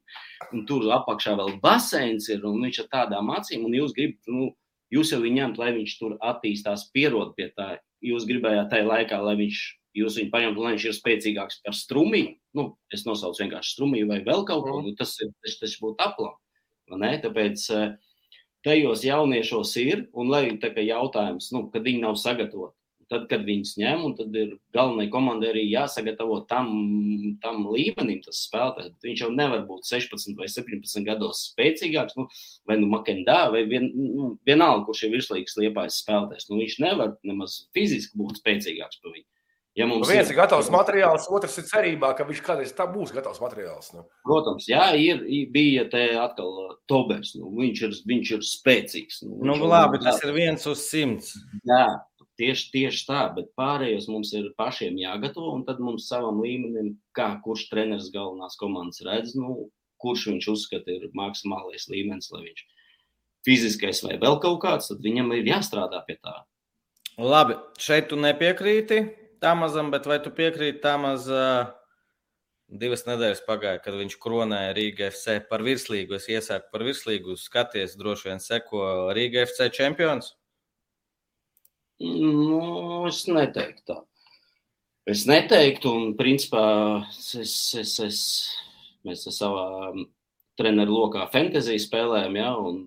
un tur apakšā vēl baseins ir, un viņš ar tādām acīm, un jūs gribat, nu, Jūs jau viņu ņemat, lai viņš tur attīstās, pierod pie tā. Jūs gribējāt tajā laikā, lai viņš, jūs viņu paņemtu, lai viņš ir spēcīgāks par strumiju. Nu, es nosaucu vienkārši strumiju vai vēl kaut ko. Mm. Nu, tas, tas, tas būtu aplam. Tāpēc eh, tajos jauniešos ir, un lai tā kā jautājums, nu, kad viņi nav sagatavoti, tad, kad viņus ņem, un tad ir galvenai komandai arī jāsagatavo tam, tam līmenim tas spēlētājs. Viņš jau nevar būt 16 vai 17 gados spēcīgāks, nu, vai nu Makendā, vai vien, nu, vienalga, kurš ir virslīgs liepājs spēlētājs. Nu, viņš nevar nemaz fiziski būt spēcīgāks par viņu. Ja mums nu, viens ir gatavs materiāls, otrs ir cerībā, ka viņš kādreiz tā būs gatavs materiāls. Nu. Protams, jā, ir, bija te atkal uh, Tobers. Nu, viņš, ir, viņš ir spēcīgs. Nu, nu, labi, tas ir viens uz simts. Jā, Tieši, tieši tā, bet pārējos mums ir pašiem jāgatavo, un tad mums savam līmenim, kā kurš treneris galvenās komandas redz, nu, kurš viņš uzskata ir maksimālais līmenis, lai viņš fiziskais vai vēl kaut kāds, tad viņam ir jāstrādā pie tā. Labi, šeit tu nepiekrīti tam mazam, bet vai tu piekrīti tam maz uh, divas nedēļas pagāja, kad viņš kronēja Rīga FC par virslīgu? Es iesāku par virslīgu, skaties, droši vien seko Rīga FC čempions. Nu, es neteiktu tā. Es neteiktu, un principā es, es, es, mēs savā treneru lokā fantasy spēlējam, ja, un,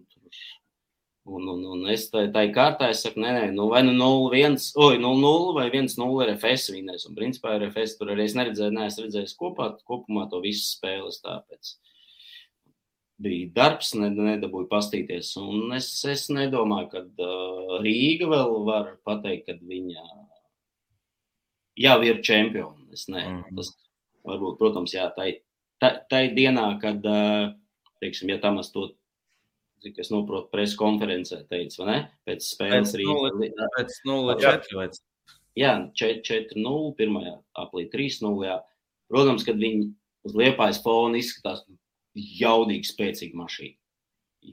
Un, un, un es tai, tai kārtā es saku, nē, nē, nu, vai nu 0-1, oi, 0-0 vai 1-0 RFS vinnēs. Un principā RFS tur arī es neredzēju, neesmu redzējis kopā, kopumā to visu spēles tāpēc. Bija darbs, nedabūju pastīties. Un es, es nedomāju, ka uh, Rīga vēl var pateikt, ka viņa jau ir čempioni. Es ne, mm tas varbūt, protams, jā, tai, tai, tai dienā, kad, uh, teiksim, ja Tamas to cik es saprotu, preses konferencē teica, vai ne? Pēc spēles rīta. Pēc 0-4. Jā, 4-0, pirmajā aplī 3-0. Protams, kad viņi uz liepājas fona izskatās jaudīgi, spēcīgi mašīna.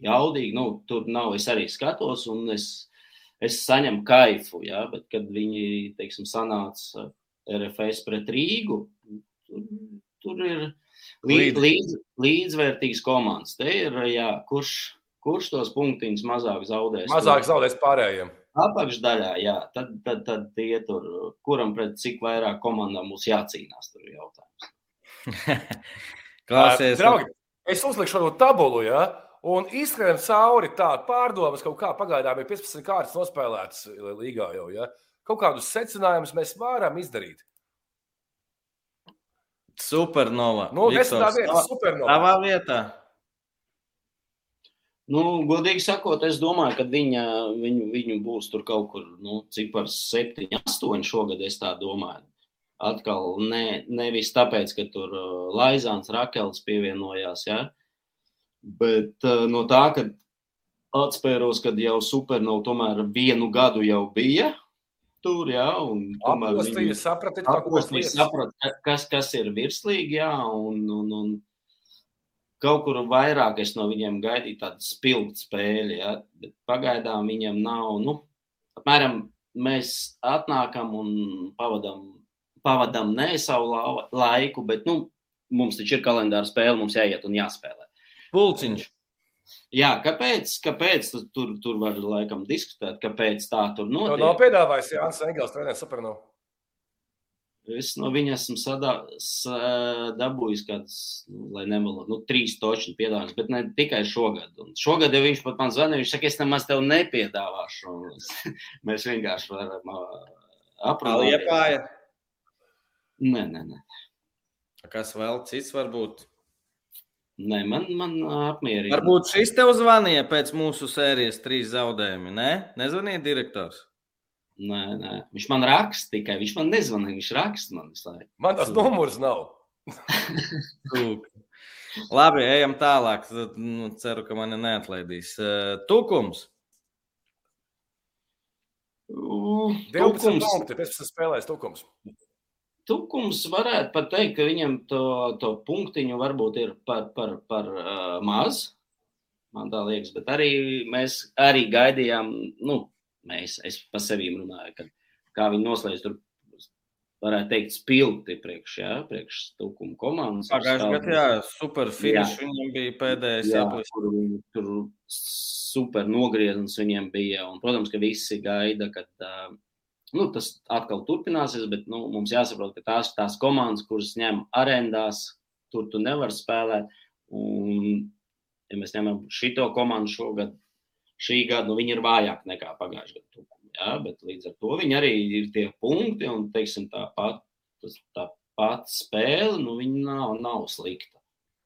Jaudīgi, nu, tur nav, es arī skatos, un es, es saņemu kaifu, jā, bet kad viņi, teiksim, sanāca RFS pret Rīgu, tur, tur ir līdz, līdz, līdzvērtīgas komandas. Te ir, jā, kurš, kurš tos punktiņus mazāk zaudēs. Mazāk zaudēs pārējiem. Apakšdaļā, jā, tad, tad, tad tie tur, kuram pret cik vairāk komandām būs jācīnās, tur ir jautājums. Klausies, draugi, es uzlikšu šo tabulu, ja, un izskrien cauri tādu pārdomas, kaut kā pagaidām ir 15 kārtas nospēlētas līgā jau, ja. Kaut kādus secinājumus mēs varam izdarīt. Supernova. Nu, desmitā vieta, supernova. Tavā vietā. Nu, godīgi sakot, es domāju, ka viņa, viņu, viņu būs tur kaut kur nu, cipars 7, 8 šogad. Es tā domāju. Atkal ne, nevis tāpēc, ka tur uh, Laizāns Rakels pievienojās, ja? bet uh, no tā, ka atspēros, kad jau Supernova tomēr vienu gadu jau bija. Tur, jā, un tomēr viņi saprata, kas, kas ir virslīgi, jā, un, un, un kaut kur vairāk es no viņiem gaidīju tādu spilgtu spēli, ja? bet pagaidām viņiem nav. Nu, apmēram mēs atnākam un pavadām, pavadām ne savu laiku, bet nu, mums taču ir kalendāra spēle, mums jāiet un jāspēlē. Pulciņš. Jā, kāpēc? kāpēc tur, tur var laikam diskutēt, kāpēc tā tur notiek? No, nav piedāvājis Jānis Engels, treneris Supernovs. Es no viņa esmu sadā, dabūjis kāds, nu, lai nemalotu, nu, trīs toču piedāvājums, bet ne tikai šogad. Un šogad, ja viņš pat man zvanīja, viņš saka, es nemaz tev nepiedāvāšu. Mēs vienkārši varam aprunāt. Liepāja? Nē, nē, nē. Kas vēl cits varbūt? Nē, man, man apmierina. Varbūt šis tev zvanīja pēc mūsu sērijas trīs zaudējumi, ne? Nezvanīja direktors? Nē, nē, viņš man raksta tikai. Viņš man nezvanīja, viņš raksta man visu laiku. Man tas numurs nav. Labi, ejam tālāk. Nu, ceru, ka mani neatlaidīs. Tukums. 12 punkti, 15 spēlēs tukums. Tukums varētu pat teikt, ka viņam to, to punktiņu varbūt ir par, par, par uh, maz. Man tā liekas, bet arī mēs arī gaidījām, nu, mēs, es pa sevi runāju, kad, kā viņi noslēdz tur, varētu teikt, spilgti priekš, jā, priekš stūkuma komandas. Pagājušajā gadā, jā, super finish viņam bija pēdējais jāplis. Tur, tur super nogriezums viņiem bija, un, protams, ka visi gaida, kad, nu, tas atkal turpināsies, bet, nu, mums jāsaprot, ka tās, tās komandas, kuras ņem arendās, tur tu nevar spēlēt, un, ja mēs ņemam šito komandu šogad, šī gada nu, viņi ir vājāki nekā pagājušā gada. Ja, bet līdz ar to viņi arī ir tie punkti, un teiksim, tā, pat, tas, tā pati spēle nu, nav, nav slikta.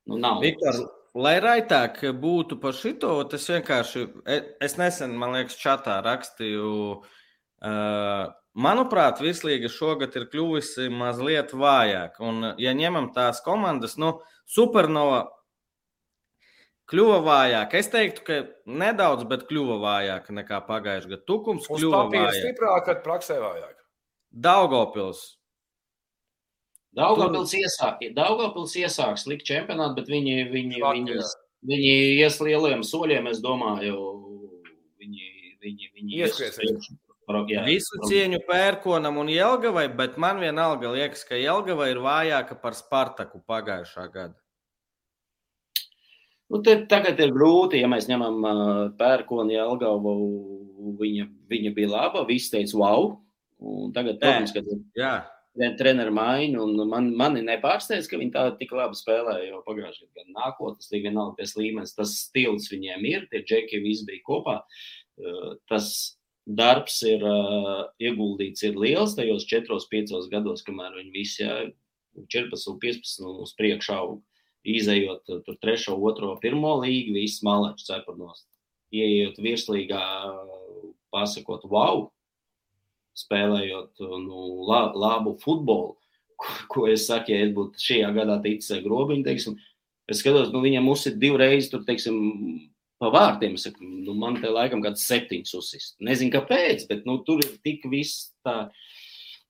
Nu, nav Viktor, lai raitāk būtu par šito, tas vienkārši, e, es nesen, man liekas, čatā rakstīju. Uh, manuprāt, Virslīga šogad ir kļuvusi mazliet vājāka. Un, ja ņemam tās komandas, nu, Supernova kļuva vājāk. Es teiktu, ka nedaudz, bet kļuva vājāk nekā pagājušajā gadā. Tukums Uz kļuva vājāk. Stiprāk, kad praksē vājāk. Daugopils. Daugopils iesāk, Daugopils iesāk slikt čempionātu, bet viņi, viņi, Fakt, viņi, viņi ies lieliem soļiem, es domāju, viņi, viņi, viņi ieskries. Jā, Visu cieņu pērkonam un Jelgavai, bet man vienalga liekas, ka Jelgava ir vājāka par Spartaku pagājušā gada. Nu, te, tagad ir grūti, ja mēs ņemam uh, pērkonu Jelgavu. Viņa, viņa bija laba, visi teica, wow. Un tagad, protams, kad, jā. treneru maiņu. Man, mani nepārsteidz, ka viņi tā tik labi spēlē. Jo pagājušajā gadā nākotnes līnija vienalga tas līmenis, tas stils viņiem ir. Tie džeki visi bija kopā. Uh, tas darbs ir uh, ieguldīts, ir liels tajos 4, 5 gados, kamēr viņi visi jā, 14, 15 un uz priekšu aug. Izejot tur 3, 2, 1 līgu, viss malečs cepurnos. Iejot virslīgā, pasakot, wow, spēlējot nu, la, labu futbolu, ko, ko es saku, ja es būtu šajā gadā ticis grobiņu, teiksim, es skatos, nu, viņam uzsit divreiz, tur, teiksim, pa vārtiem, es saku, nu, man te laikam kāds septiņus uzsist. Nezinu, kāpēc, bet, nu, tur ir tik viss tā,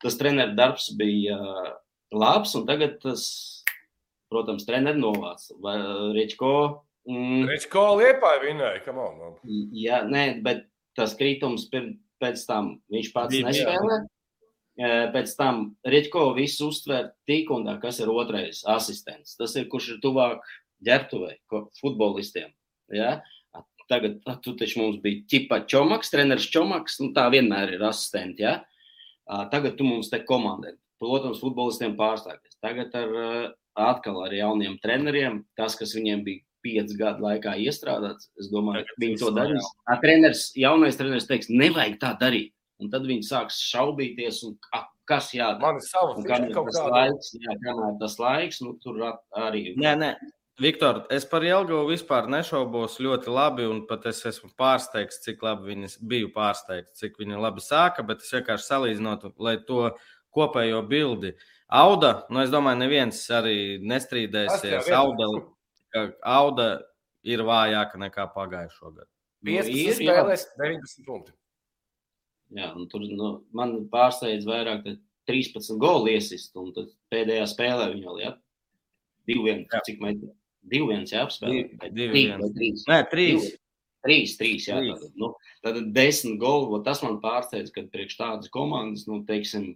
tas treneru darbs bija uh, labs, un tagad tas, protams, treneru novāc. Rečko. Mm, Rečko liepāja vinēja, kam on. Jā, nē, bet tas kritums pirms pēc tam viņš pats nespēlē. Pēc tam Rītko visu uztver tik un tā, kas ir otrais asistents. Tas ir kurš ir tuvāk ģērbtuvei, futbolistiem. Ja? Tagad tu taču mums bija ķipa čomaks, treneris čomaks, nu tā vienmēr ir asistenti. Ja? Tagad tu mums te komandē. Protams, futbolistiem pārstāties. Tagad ar, atkal ar jauniem treneriem, tas, kas viņiem bija piecu gadu laikā iestrādāts. Es domāju, ka viņi to darīs. Treneris, jaunais treneris teiks, nevajag tā darīt. Un tad viņi sāks šaubīties, un, kas jādara. Man ir savs tas laiks, jā, kamēr tas laiks, nu, tur arī. Nē, nē. Viktor, es par Jelgavu vispār nešaubos ļoti labi, un pat es esmu pārsteigts, cik labi viņi biju pārsteigts, cik viņi labi sāka, bet es vienkārši salīdzinotu, lai to kopējo bildi. Auda, nu es domāju, neviens arī nestrīdēsies. Auda, ka Auda ir vājāka nekā pagājušo gadu. 15 nu, spēlēs, 19 punkti. Jā, un tur nu, man pārsteidz vairāk 13 golu iesist, un tad pēdējā spēlē viņa vēl, jā, 2-1, cik metri? 2-1, jā, apspēlē. 2-1. Nē, 3. 3, 3, jā, tātad, nu, tad 10 golu, tas man pārsteidz, kad priekš tādas komandas, nu, teiksim,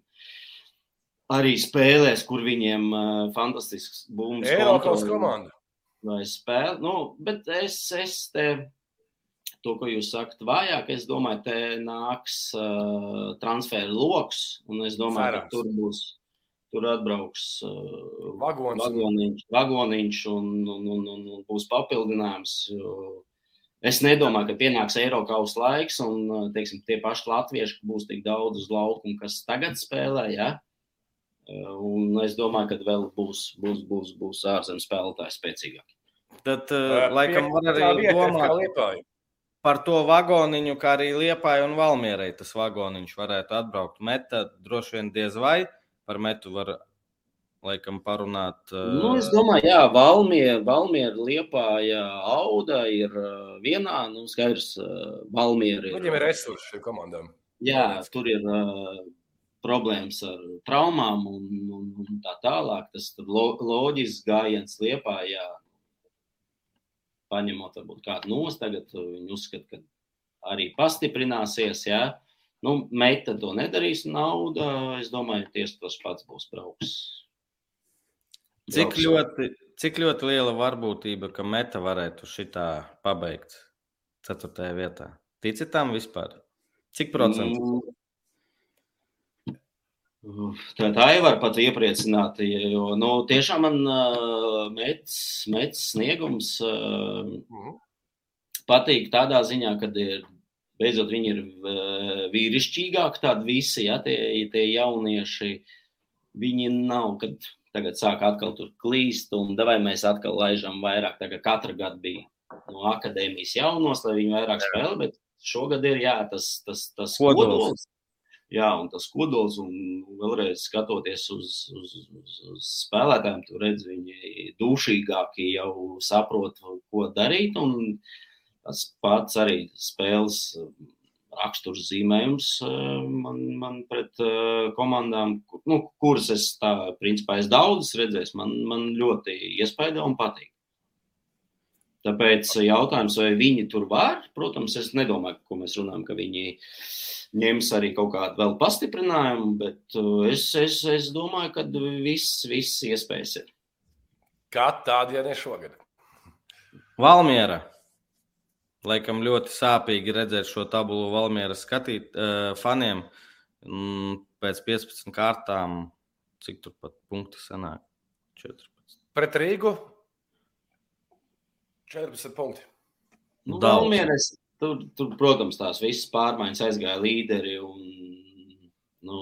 arī spēlēs, kur viņiem uh, fantastisks būms. Eiropas komanda vai spēle. Nu, bet es, es te, to, ko jūs sakat, vājāk, es domāju, te nāks uh, transferu lokus, un es domāju, Cerams. ka tur būs. Tur atbrauks uh, Vagons. vagoniņš, vagoniņš un, un, un, un, un būs papildinājums. Es nedomāju, ka pienāks Eiropas laiks, un uh, teiksim, tie paši latvieši būs tik daudz uz laukuma, kas tagad spēlē. Ja? Un es domāju, ka vēl būs, būs, būs, būs ārzemes spēlētāji spēcīgāki. Tad, uh, laikam, var arī domāt par to vagoniņu, kā arī Liepāja un Valmierai tas vagoniņš varētu atbraukt. Meta droši vien diez vai par metu var laikam parunāt. Uh... Nu, es domāju, jā, Valmiera, Valmiera Liepāja Auda ir vienā, nu, skaidrs, Valmiera ir. Viņiem ir resursi šīm komandām. Jā, tur ir uh, problēmas ar traumām un, un, un tā tālāk. Tas lo, loģisks gājiens liepā, jā, paņemot varbūt kādu nos, tagad viņi uzskata, ka arī pastiprināsies, jā. Nu, meita to nedarīs, nauda, es domāju, tieši tas pats būs brauks. Cik ļoti, cik ļoti liela varbūtība, ka meta varētu šitā pabeigt ceturtajā vietā? Tici tam vispār? Cik procentu? Mm, Tā, tā jau var pat iepriecināt, jo nu, tiešām man uh, mets, mets sniegums uh, patīk tādā ziņā, ka ir, beidzot viņi ir uh, vīrišķīgāki, tādi visi, ja, tie, tie jaunieši, viņi nav, kad tagad sāk atkal tur klīst, un davai mēs atkal laižam vairāk, tagad katra gada bija no akadēmijas jaunos, lai viņi vairāk spēlē, bet šogad ir, jā, tas, tas, tas kodols. kodols Jā, un tas kodols, un vēlreiz skatoties uz, uz, uz, uz spēlētājiem, tu redz, viņi dušīgāki jau saprot, ko darīt. Un tas pats arī spēles raksturs zīmējums man, man pret komandām, nu, kuras es tā, principā, es daudzas redzēju, man, man ļoti iespaido un patīk. Tāpēc jautājums, vai viņi tur var, protams, es nedomāju, ko mēs runājam, ka viņi ņems arī kaut kādu vēl pastiprinājumu, bet uh, es, es, es domāju, ka viss, viss iespējas ir. Kā tāda, ja ne šogad? Valmiera. Laikam ļoti sāpīgi redzēt šo tabulu Valmiera skatīt uh, faniem. Mm, pēc 15 kārtām cik tur pat punkti sanāk? 14. Pret Rīgu 14 punkti. Nu, Valmieres, tur, tur, protams, tās visas pārmaiņas aizgāja līderi un nu,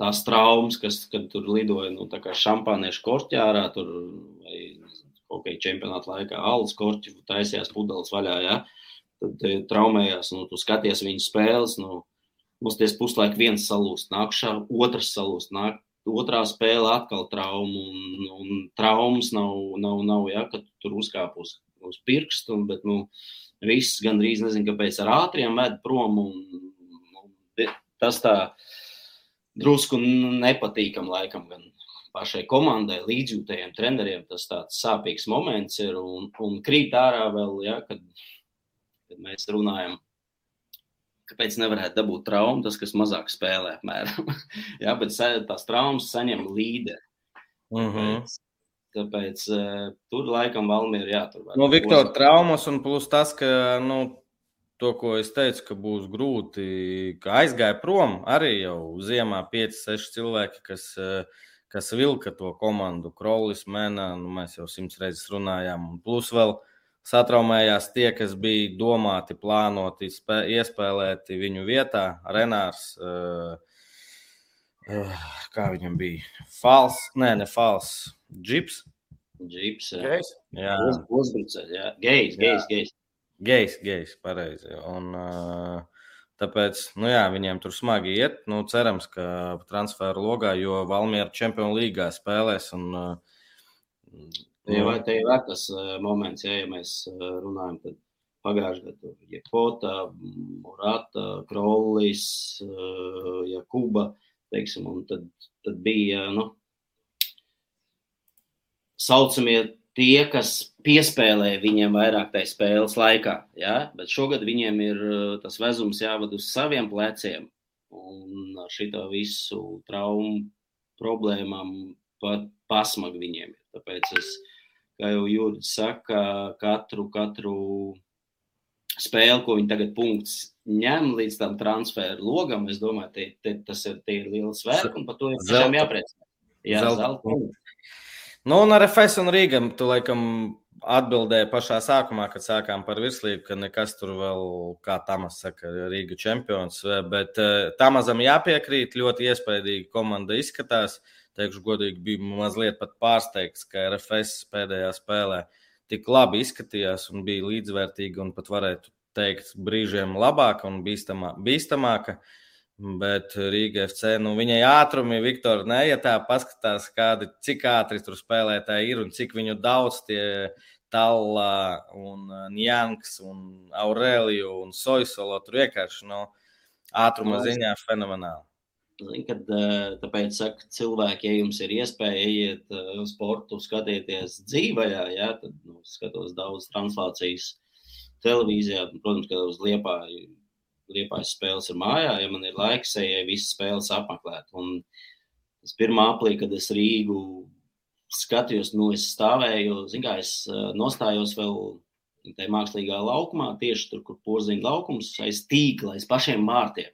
tās traumas, kas tur lidoja nu, šampāniešu korķārā, tur vai kādā čempionāta laikā alus korķi taisījās pudeles vaļā. Ja? Tad e, traumējās, nu, tu skaties viņu spēles. Nu, Mums tie puslaika viens salūst, nākšā, otrs salūst, nāk, otrā spēle atkal traumu, un, un traumas nav, nav, nav ja, kad tur uzkāp uz uz pirkstu, bet nu, viss gandrīz nezinu, kāpēc ar ātriem ved prom. Un, un, tas tā drusku nepatīkam laikam gan pašai komandai, līdzjūtējiem treneriem. Tas tāds sāpīgs moments ir un, un krīt ārā vēl, ja, kad, kad mēs runājam. Kāpēc nevarētu dabūt traumu? Tas, kas mazāk spēlē, apmēram. Jā, bet tās traumas saņem līderi. Mm -hmm. Tāpēc uh, tur laikam Valmiera jātur. No Viktora traumas un plus tas, ka nu, to, ko es teicu, ka būs grūti, ka aizgāja prom arī jau ziemā 5-6 cilvēki, kas, eh, kas vilka to komandu. Krolis, Mēnā, nu, mēs jau simts reizes runājām, un plus vēl satraumējās tie, kas bija domāti, plānoti, spē, iespēlēti viņu vietā. Renārs, uh, uh, kā viņam bija? Fals, nē, ne fals Džips. Džips. Gejs. Jā, uzbrucējs. Jā, gejs, gejs, gejs. Gejs, gejs, pareizi. Un, tāpēc, nu jā, viņiem tur smagi iet. Nu, cerams, ka transferu logā, jo Valmiera Čempionu līgā spēlēs. Un, Tie vai te ir tas moments, ja, ja mēs runājam, tad pagājušajā gadā bija Jekota, Morata, Krollis, Jakuba, teiksim, tad, tad bija, nu, saucamie tie, kas piespēlē viņiem vairāk tajā spēles laikā. Ja? Bet šogad viņiem ir uh, tas vezums jāvada uz saviem pleciem. Un ar šo visu traumu problēmām pat pasmag viņiem. Tāpēc es, kā jau Jūris saka, katru, katru spēli, ko viņi tagad punkts ņem līdz tam transferu logam, es domāju, te, te, tas ir, tie ir liels svētki un par to ir jāpriecājas. Jā, zelta. zelta. Nu, un ar FS un Rīgam tu laikam atbildēji pašā sākumā, kad sākām par virslīgu, ka nekas tur vēl, kā Tamas saka, Rīga čempions. Bet uh, Tamazam jāpiekrīt, ļoti iespaidīgi komanda izskatās. Teikšu, godīgi bija mazliet pat pārsteigts, ka RFS pēdējā spēlē tik labi izskatījās un bija līdzvērtīga un pat varētu teikt brīžiem labāka un bīstamā, bīstamāka. Uh, Bet Rīga FC, nu, viņai ātrumi, Viktor, ne, ja tā paskatās, kādi, cik ātri tur spēlētāji ir un cik viņu daudz tie Talla un uh, Njanks un Aureliju un Soisolo tur vienkārši, nu, ātruma no, ziņā fenomenāli. Kad, uh, tāpēc saka, cilvēki, ja jums ir iespēja iet uh, sportu, skatieties dzīvajā, ja, tad nu, skatos daudz translācijas televīzijā, protams, ka uz Liepāju liepais spēles ir mājā, ja man ir laiks, ejai visas spēles apmeklēt. Un tas pirmā aplī, kad es Rīgu skatījos, nu es stāvēju, zin kā, es nostājos vēl tajā mākslīgā laukumā, tieši tur, kur porziņa laukums, aiz tīkla, aiz pašiem mārtiem.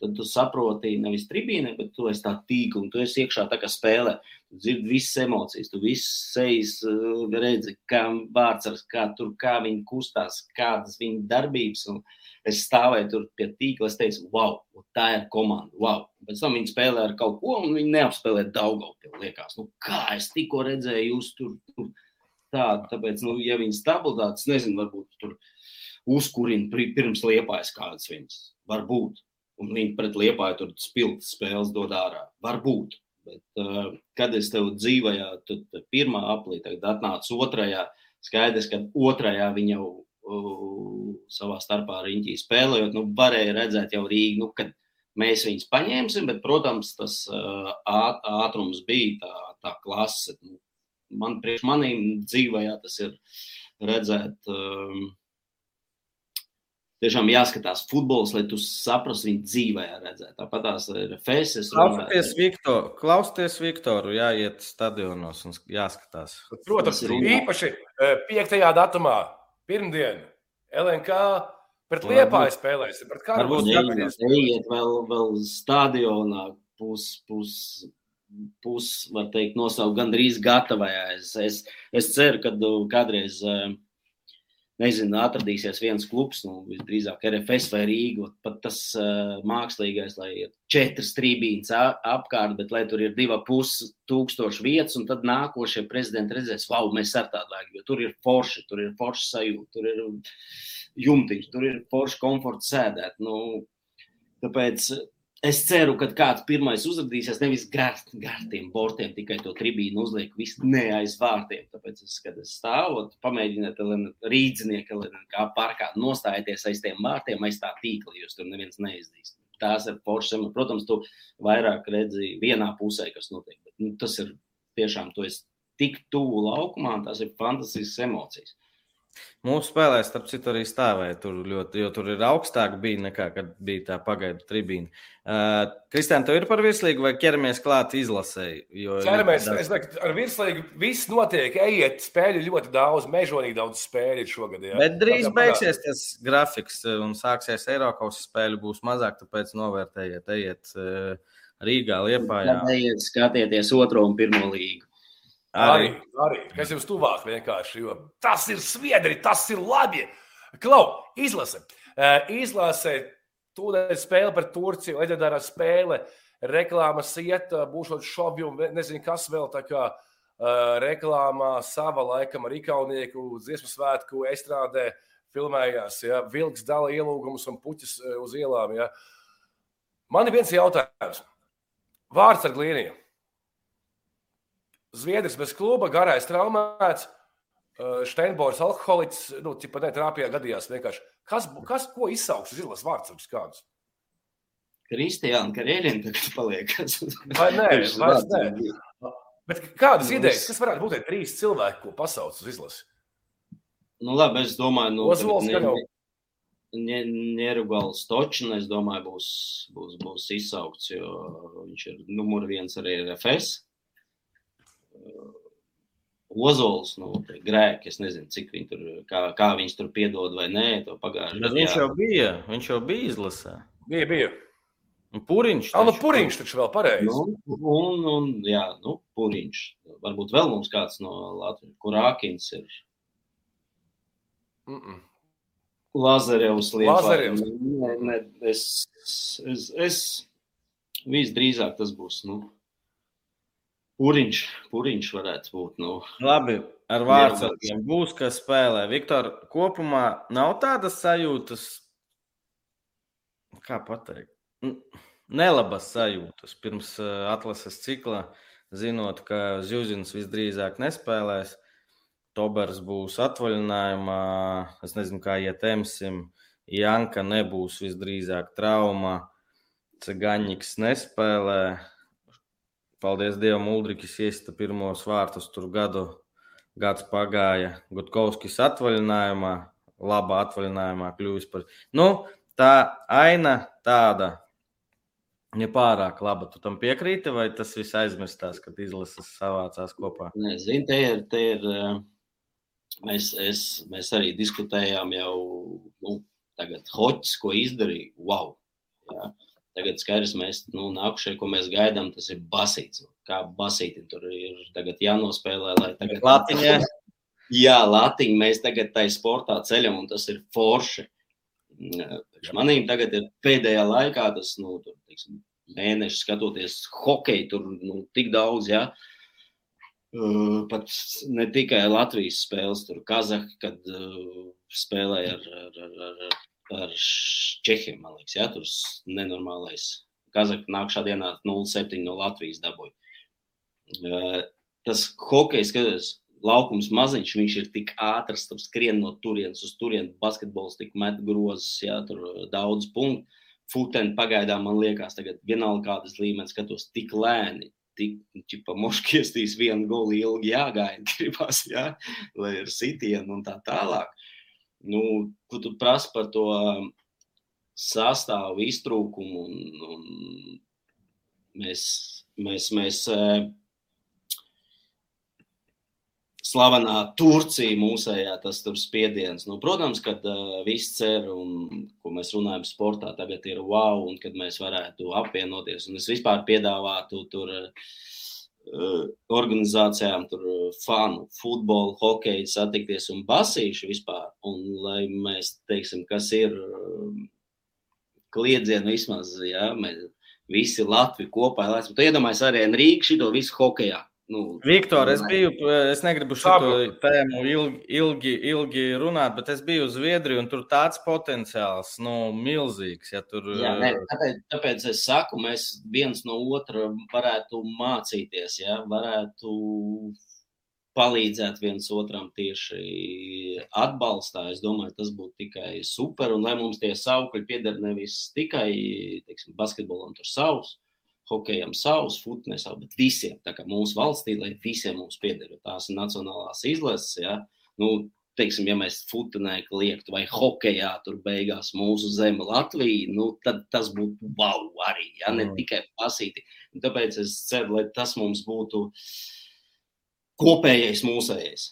Tad tu saproti, nevis tribīne, bet tu esi tā tīkla, un tu esi iekšā tā kā spēlē. Tu dzirdi visas emocijas, tu visas sejas redzi, kā vārds, kā tur, kā viņi kustās, kādas viņa darbības. Un, Es stāvēju tur pie tīkla, es teicu, wow, tā ir komanda. Wow. Pēc tam viņi spēlē ar kaut ko, un viņi neapspēlē Daugavpili. Liekas, nu, kā es tikko redzēju, jūs tur, tur tādu. Tāpēc, nu, ja viņi stabilitātes, nezinu, varbūt tur uzkurina pirms liepājas kādas viņas. Varbūt. Un viņi pret liepāju tur spilgtas spēles dod ārā. Varbūt. Bet, uh, kad es tev dzīvoju, tad pirmā aplī, tad atnāca otrajā. Skaidrs, ka otrajā viņa jau savā starpā riņķī spēlējot, nu, varēja redzēt jau Rīgu, nu, kad mēs viņus paņēmsim, bet, protams, tas ātrums bija tā, tā klase. Nu, man, priekš manīm dzīvajā tas ir redzēt. Um, Tiešām jāskatās futbols, lai tu saprastu viņu dzīvē, redzēt. Tāpat tās ir FSS. Klausieties, Viktor, klausieties Viktoru, jāiet stadionos un jāskatās. Protams, īpaši 5. datumā pirmdien LNK pret Liepāju spēlēsim. Varbūt jāiet vēl, vēl stadionā pus, pus pusi, var teikt, nosaukt gandrīz gatavajā. Es, es, es ceru, ka kādreiz. Uh, nezinu, atradīsies viens klubs, nu, visdrīzāk RFS vai Rīga, pat tas uh, mākslīgais, lai ir četras trībīnas apkārt, bet lai tur ir divi pusi tūkstoši vietas, un tad nākošie prezidenti redzēs, wow, mēs ar tādu vajag, jo tur ir forši, tur ir forši sajūta, tur ir jumtiņš, tur ir forši komforts sēdēt. Nu, tāpēc Es ceru, ka kāds pirmais uzrādīsies nevis gar, gar tiem bortiem, tikai to tribīnu uzliek, visu ne aiz vārtiem. Tāpēc, es, kad es stāvu, pamēģiniet, rīdzinieki, kā parkā nostājieties aiz tiem vārtiem, aiz tā tīkla, jūs tur neviens neizdīs. Tās ir foršas, protams, tu vairāk redzi vienā pusē, kas notiek. Bet, nu, tas ir tiešām, tu esi tik tuvu laukumā, tas ir fantastisks emocijas. Mūsu spēlē, starp citu, arī stāvēja tur ļoti, jo tur ir augstāk bija nekā, kad bija tā pagaidu tribīna. Uh, Kristiāna, tev ir par virslīgu vai ķeramies klāt izlasēji? Ķeramies, es domāju, ar virslīgu viss notiek, ejiet, spēļu ļoti daudz, mežonīgi daudz spēļu šogad. Jā. Bet drīz Tāpēc beigsies tas grafiks un sāksies Eiropas spēļu, būs mazāk, tāpēc novērtējiet, ejiet uh, Rīgā, Liepājā. Ejiet, skatieties otro un pirmo līgu. Arī, arī, kas jums tuvāk vienkārši, jo tas ir sviedri, tas ir labi. Klau, izlase. Izlase, tūlīt spēle par Turciju, leģendārā spēle, reklāmas iet, būšot šobi un nezinu, kas vēl tā kā reklāmā sava laikam ar ikaunieku dziesmu svētku estrādē filmējās, ja, vilks dala ielūgumus un puķis uz ielām, ja. Man ir viens jautājums. Vārds ar glīniju. Zviedrs bez kluba, garais traumēts, Steinbors alkoholiķis, nu, tipa netrāpījā gadījās vienkārši. Kas, kas ko izsauks uz izlases vārdsargus kādus? Kristiāna Karēļina tagad paliek. vai nē, vairs nē. Bet kādas idejas, kas varētu būt trīs cilvēki, ko pasauc uz izlasi? Nu, labi, es domāju, nu, Ozols, ne, jau... Nerugals Točina, es domāju, būs, būs, būs izsaukts, jo viņš ir numur viens arī RFS. Ozols, nu, grēki. Es nezinu, cik viņi tur, kā, kā viņš tur piedod vai nē, to pagājušajā gadā. Viņš jau bija, viņš jau bija izlasē. Bija, bija. Un puriņš. Ah, nu, puriņš taču vēl pareizi. Nu, un, un, jā, nu, puriņš. Varbūt vēl mums kāds no Latvijas, kur Ākins ir. Mm -mm. Lazarevs lieta. Lazarevs. Ne, ne, es, es, es visdrīzāk tas būs, nu, Puriņš, puriņš varētu būt. Nu, Labi, ar vārdsargiem būs, kas spēlē. Viktor, kopumā nav tādas sajūtas, kā pateikt, nelabas sajūtas pirms atlases cikla, zinot, ka Zjuzins visdrīzāk nespēlēs. Tobers būs atvaļinājumā, es nezinu, kā ietemsim. Janka nebūs visdrīzāk traumā, Cegaņiks nespēlē. Paldies Dievam, Ulrichs iesita pirmos vārtus tur gadu. Gads pagāja, Gutkovskis atvaļinājumā, labā atvaļinājumā kļuvis par. Nu, tā aina tāda nepārāk laba. Tu tam piekrīti, vai tas viss aizmirstās, kad izlases savācās kopā? Nē, zini, te ir, te ir mēs, es, mēs arī diskutējām jau, nu, tagad hoķis, ko izdarīja, wow. Jā. Tagad skaidrs, mēs nu, nākušie, ko mēs gaidām, tas ir basīts. Kā basīti tur ir tagad jānospēlē, lai tagad. Latiņā. Jā, latiņa mēs tagad tai sportā ceļam, un tas ir forši. Manīm tagad ir pēdējā laikā tas, nu, tur, teiksim, mēneši skatoties hokeju, tur nu, tik daudz, jā. Uh, pat ne tikai Latvijas spēles, tur Kazahstāna, kad uh, spēlēja ar, ar, ar, ar ar Čehiem. Man liekas, ja, tur nenormālais. Kazakā nākamā dienā 0,7 no Latvijas dabūja. Tas hokejs, skaties, laukums maziņš, viņš ir tik ātrs, tam skrien no turienes uz turieni. Basketbols tik met grozes, ja tur daudz punktu. Futeni pagaidām man liekas, tagad vienalga kādas līmenis skatos tik lēni, tik moškiestīs vienu goli ilgi jāgaida, gribas, ja, lai ir sitienu un tā tālāk nu, ko tu prasi par to um, sastāvu iztrūkumu. Un, un mēs, mēs, mēs uh, slavenā Turcija mūsējā, tas tur spiediens. Nu, protams, kad uh, viss cer un, ko mēs runājam sportā, tagad ir wow, un kad mēs varētu apvienoties. Un es vispār piedāvātu tur uh, organizācijām, tur fanu, futbolu, hokeju satikties un basīšu vispār. Un lai mēs teiksim, kas ir kliedzienu vismaz, ja, mēs visi Latviju kopā, lai mēs iedomājamies arī Rīgu šito visu hokejā. Nu, Viktor, es biju, es negribu šo tēmu ilgi, ilgi, ilgi runāt, bet es biju uz Zviedriju, un tur tāds potenciāls, nu, milzīgs. Ja tur... Jā, ne, tāpēc, tāpēc es saku, mēs viens no otra varētu mācīties, ja, varētu palīdzēt viens otram tieši atbalstā. Es domāju, tas būtu tikai super, un lai mums tie saukļi pieder nevis tikai, teiksim, basketbolam tur savus, hokejam savus, futbolam savus, bet visiem. Tā kā mūsu valstī, lai visiem mums pieder, jo tās ir nacionālās izlases. Ja? Nu, teiksim, ja mēs futbolā liektu vai hokejā, tur beigās mūsu zeme Latvija, nu, tad tas būtu wow arī, ja ne tikai pasīti. Tāpēc es ceru, lai tas mums būtu kopējais mūsējais.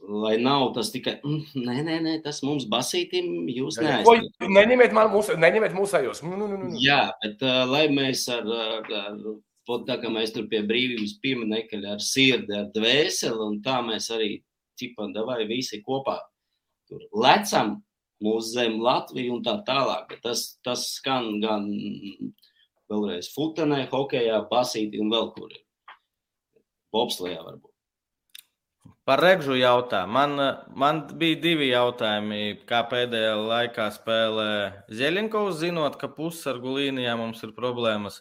Lai nav tas tikai, mm, nē, nē, nē, tas mums basītim, jūs neesat. Neņemiet man mūsu, neņemiet mūsējos. Nu, nu, nu. Jā, bet uh, lai mēs ar, ar, ar tā kā mēs tur pie brīvības pieminekļa ar sirdi, ar dvēseli, un tā mēs arī, ķipanda vai visi kopā tur lecam mūsu zem Latviju un tā tālāk. Tas, tas skan gan vēlreiz futenē, hokejā, basītī un vēl kur. Bobslējā varbūt. Par regžu jautā. Man, man bija divi jautājumi. Kā pēdējā laikā spēlē Zielinkovs, zinot, ka pussargu līnijā mums ir problēmas,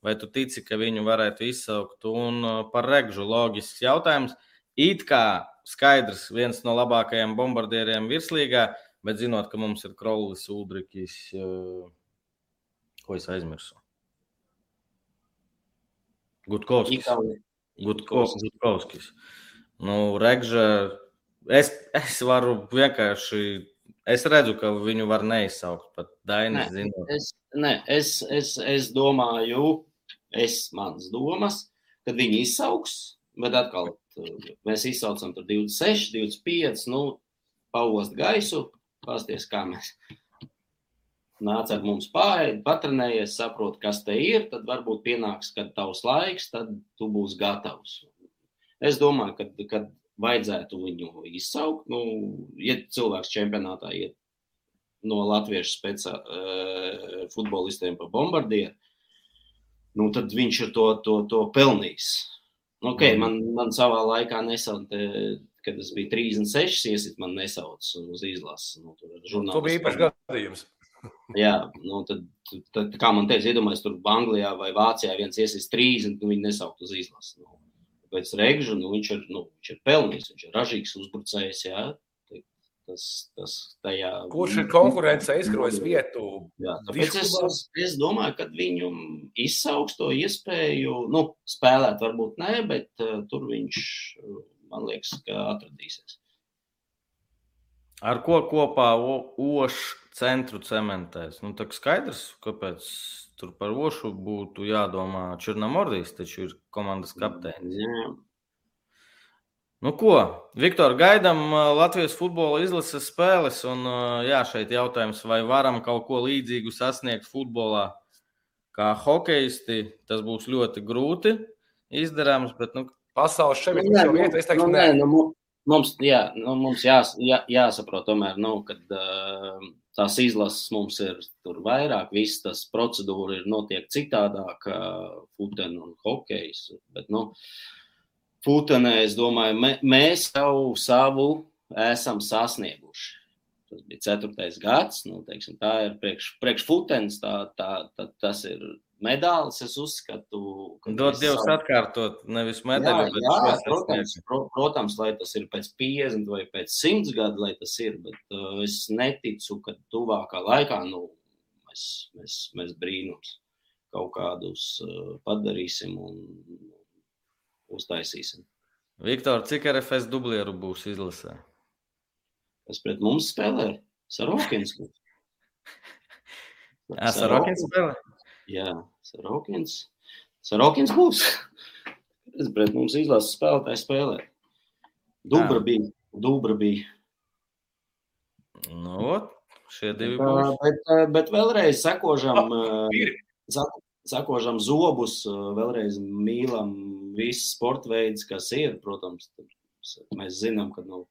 vai tu tici, ka viņu varētu izsaukt? Un uh, par regžu loģisks jautājums. It kā skaidrs, viens no labākajiem bombardieriem virslīgā, bet zinot, ka mums ir Krolis, Udrikis, uh, ko es aizmirsu? Gutkovskis. Gutkovskis. Gutkovskis. Nu, Regža, es, es varu vienkārši. Es redzu, ka viņu var neizsaukt pat Dainis. Nē, es, ne, es, es, es domāju, es manas domas, kad viņi izsauks, bet atkal mēs izsaucam tur 26, 25, nu, pauost gaisu, pasties, kā mēs nāc ar mums pāri, patrenējies, saprot, kas te ir, tad varbūt pienāks, kad tavs laiks, tad tu būsi gatavs. Es domāju, ka, kad vajadzētu viņu izsaukt, nu, ja cilvēks čempionātā iet no latviešu spēcā, uh, futbolistiem pa bombardieru, nu, tad viņš ir to, to, to pelnījis. Nu, okay, man, man savā laikā nesauca, kad es biju 36, iesit, man nesauc uz izlases. Nu, tur nu, bija īpašs gadījums. Jā, nu, tad, tad, kā man teica, iedomājieties, tur Anglijā vai Vācijā viens iesaistīs 30, un viņi nesaukt uz izlases. Nu, pēc Regža, nu, viņš, ir, nu, viņš ir pelnījis, viņš ir ražīgs uzbrucējs. Jā. Tas, tas tajā... Kurš ir konkurence aizkrojis vietu? Jā, tāpēc es, es, es domāju, ka viņu izsauks to iespēju, nu, spēlēt varbūt nē, bet uh, tur viņš, man liekas, ka atradīsies. Ar ko kopā ošu centru cementēs? Nu, tā skaidrs, kāpēc Tur par Ošu būtu jādomā. Černamordijs taču ir komandas kapteinis. Jā. Nu, ko, Viktor, gaidām Latvijas futbola izlases spēles. Un, jā, šeit jautājums, vai varam kaut ko līdzīgu sasniegt futbolā kā hokeisti. Tas būs ļoti grūti izdarāms. Bet, nu, Pasaules šeit ir vieta, es teiktu, nu, nē. Nu, mums, jā, nu, mums jās, jā, jāsaprot, tomēr, nu, kad uh, tās izlases mums ir tur vairāk, visas tas procedūra ir notiek citādāk, futena un hokejs. Bet, nu, futenē, es domāju, me, mēs jau savu esam sasnieguši. Tas bija ceturtais gads, nu, teiksim, tā ir priekš, priekš futenes, tā, tā, tā, tas ir medaļas, es uzskatu. Dod Dievs savu... atkārtot, nevis medaļu, bet jā, protams, pro, protams, lai tas ir pēc 50 vai pēc 100 gadu, lai tas ir, bet uh, es neticu, ka tuvākā laikā, nu, mēs, mēs, mēs brīnums kaut kādus uh, padarīsim un uztaisīsim. Viktor, cik RFS dublieru būs izlasē? Es pret mums spēlēju. Sarokins. Sarokins spēlē? Jā, Sarokins. Sarokins būs. Es pret mums izlases spēlētāju spēlē. Dubra Jā. bija. Dubra bija. Nu, šie divi būs. Bet, bet vēlreiz sekožam, sekožam zobus, vēlreiz mīlam viss sporta veids, kas ir, protams, mēs zinām, ka nu,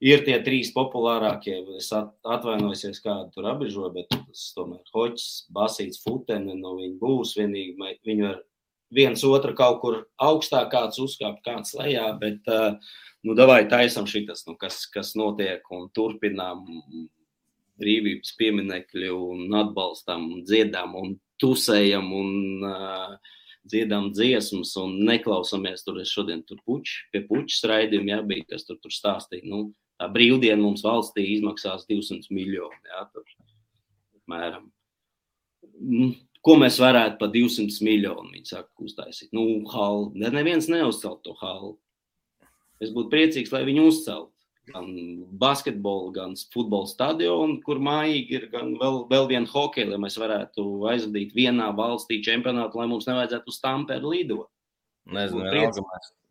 ir tie trīs populārākie. Es atvainojos, kādu tur apbežoju, bet tas tomēr hoķis, basīts, futene, nu viņi būs vienīgi, viņi var viens otru kaut kur augstāk, kāds uzkāpt, kāds lejā, bet, nu, davai taisam šitas, nu, kas, kas notiek un turpinām brīvības pieminekļu un atbalstam, dziedām un tusējam un uh, dziedām dziesmas un neklausāmies tur. Es šodien tur puķi, pie puķis raidījuma, jā, bija, kas tur, tur stāstīja, nu, brīvdiena mums valstī izmaksās 200 miljoni. Jā, tur, apmēram. Mm, ko mēs varētu par 200 miljonu viņi saka, uztaisīt? Nu, halu. Neviens neuzcelt to halu. Es būtu priecīgs, lai viņi uzceltu gan basketbolu, gan futbola stadionu, kur mājīgi ir gan vēl, vēl viena hokeja, lai mēs varētu aizvadīt vienā valstī čempionātu, lai mums nevajadzētu uz Tampēru lidot. Nezinu.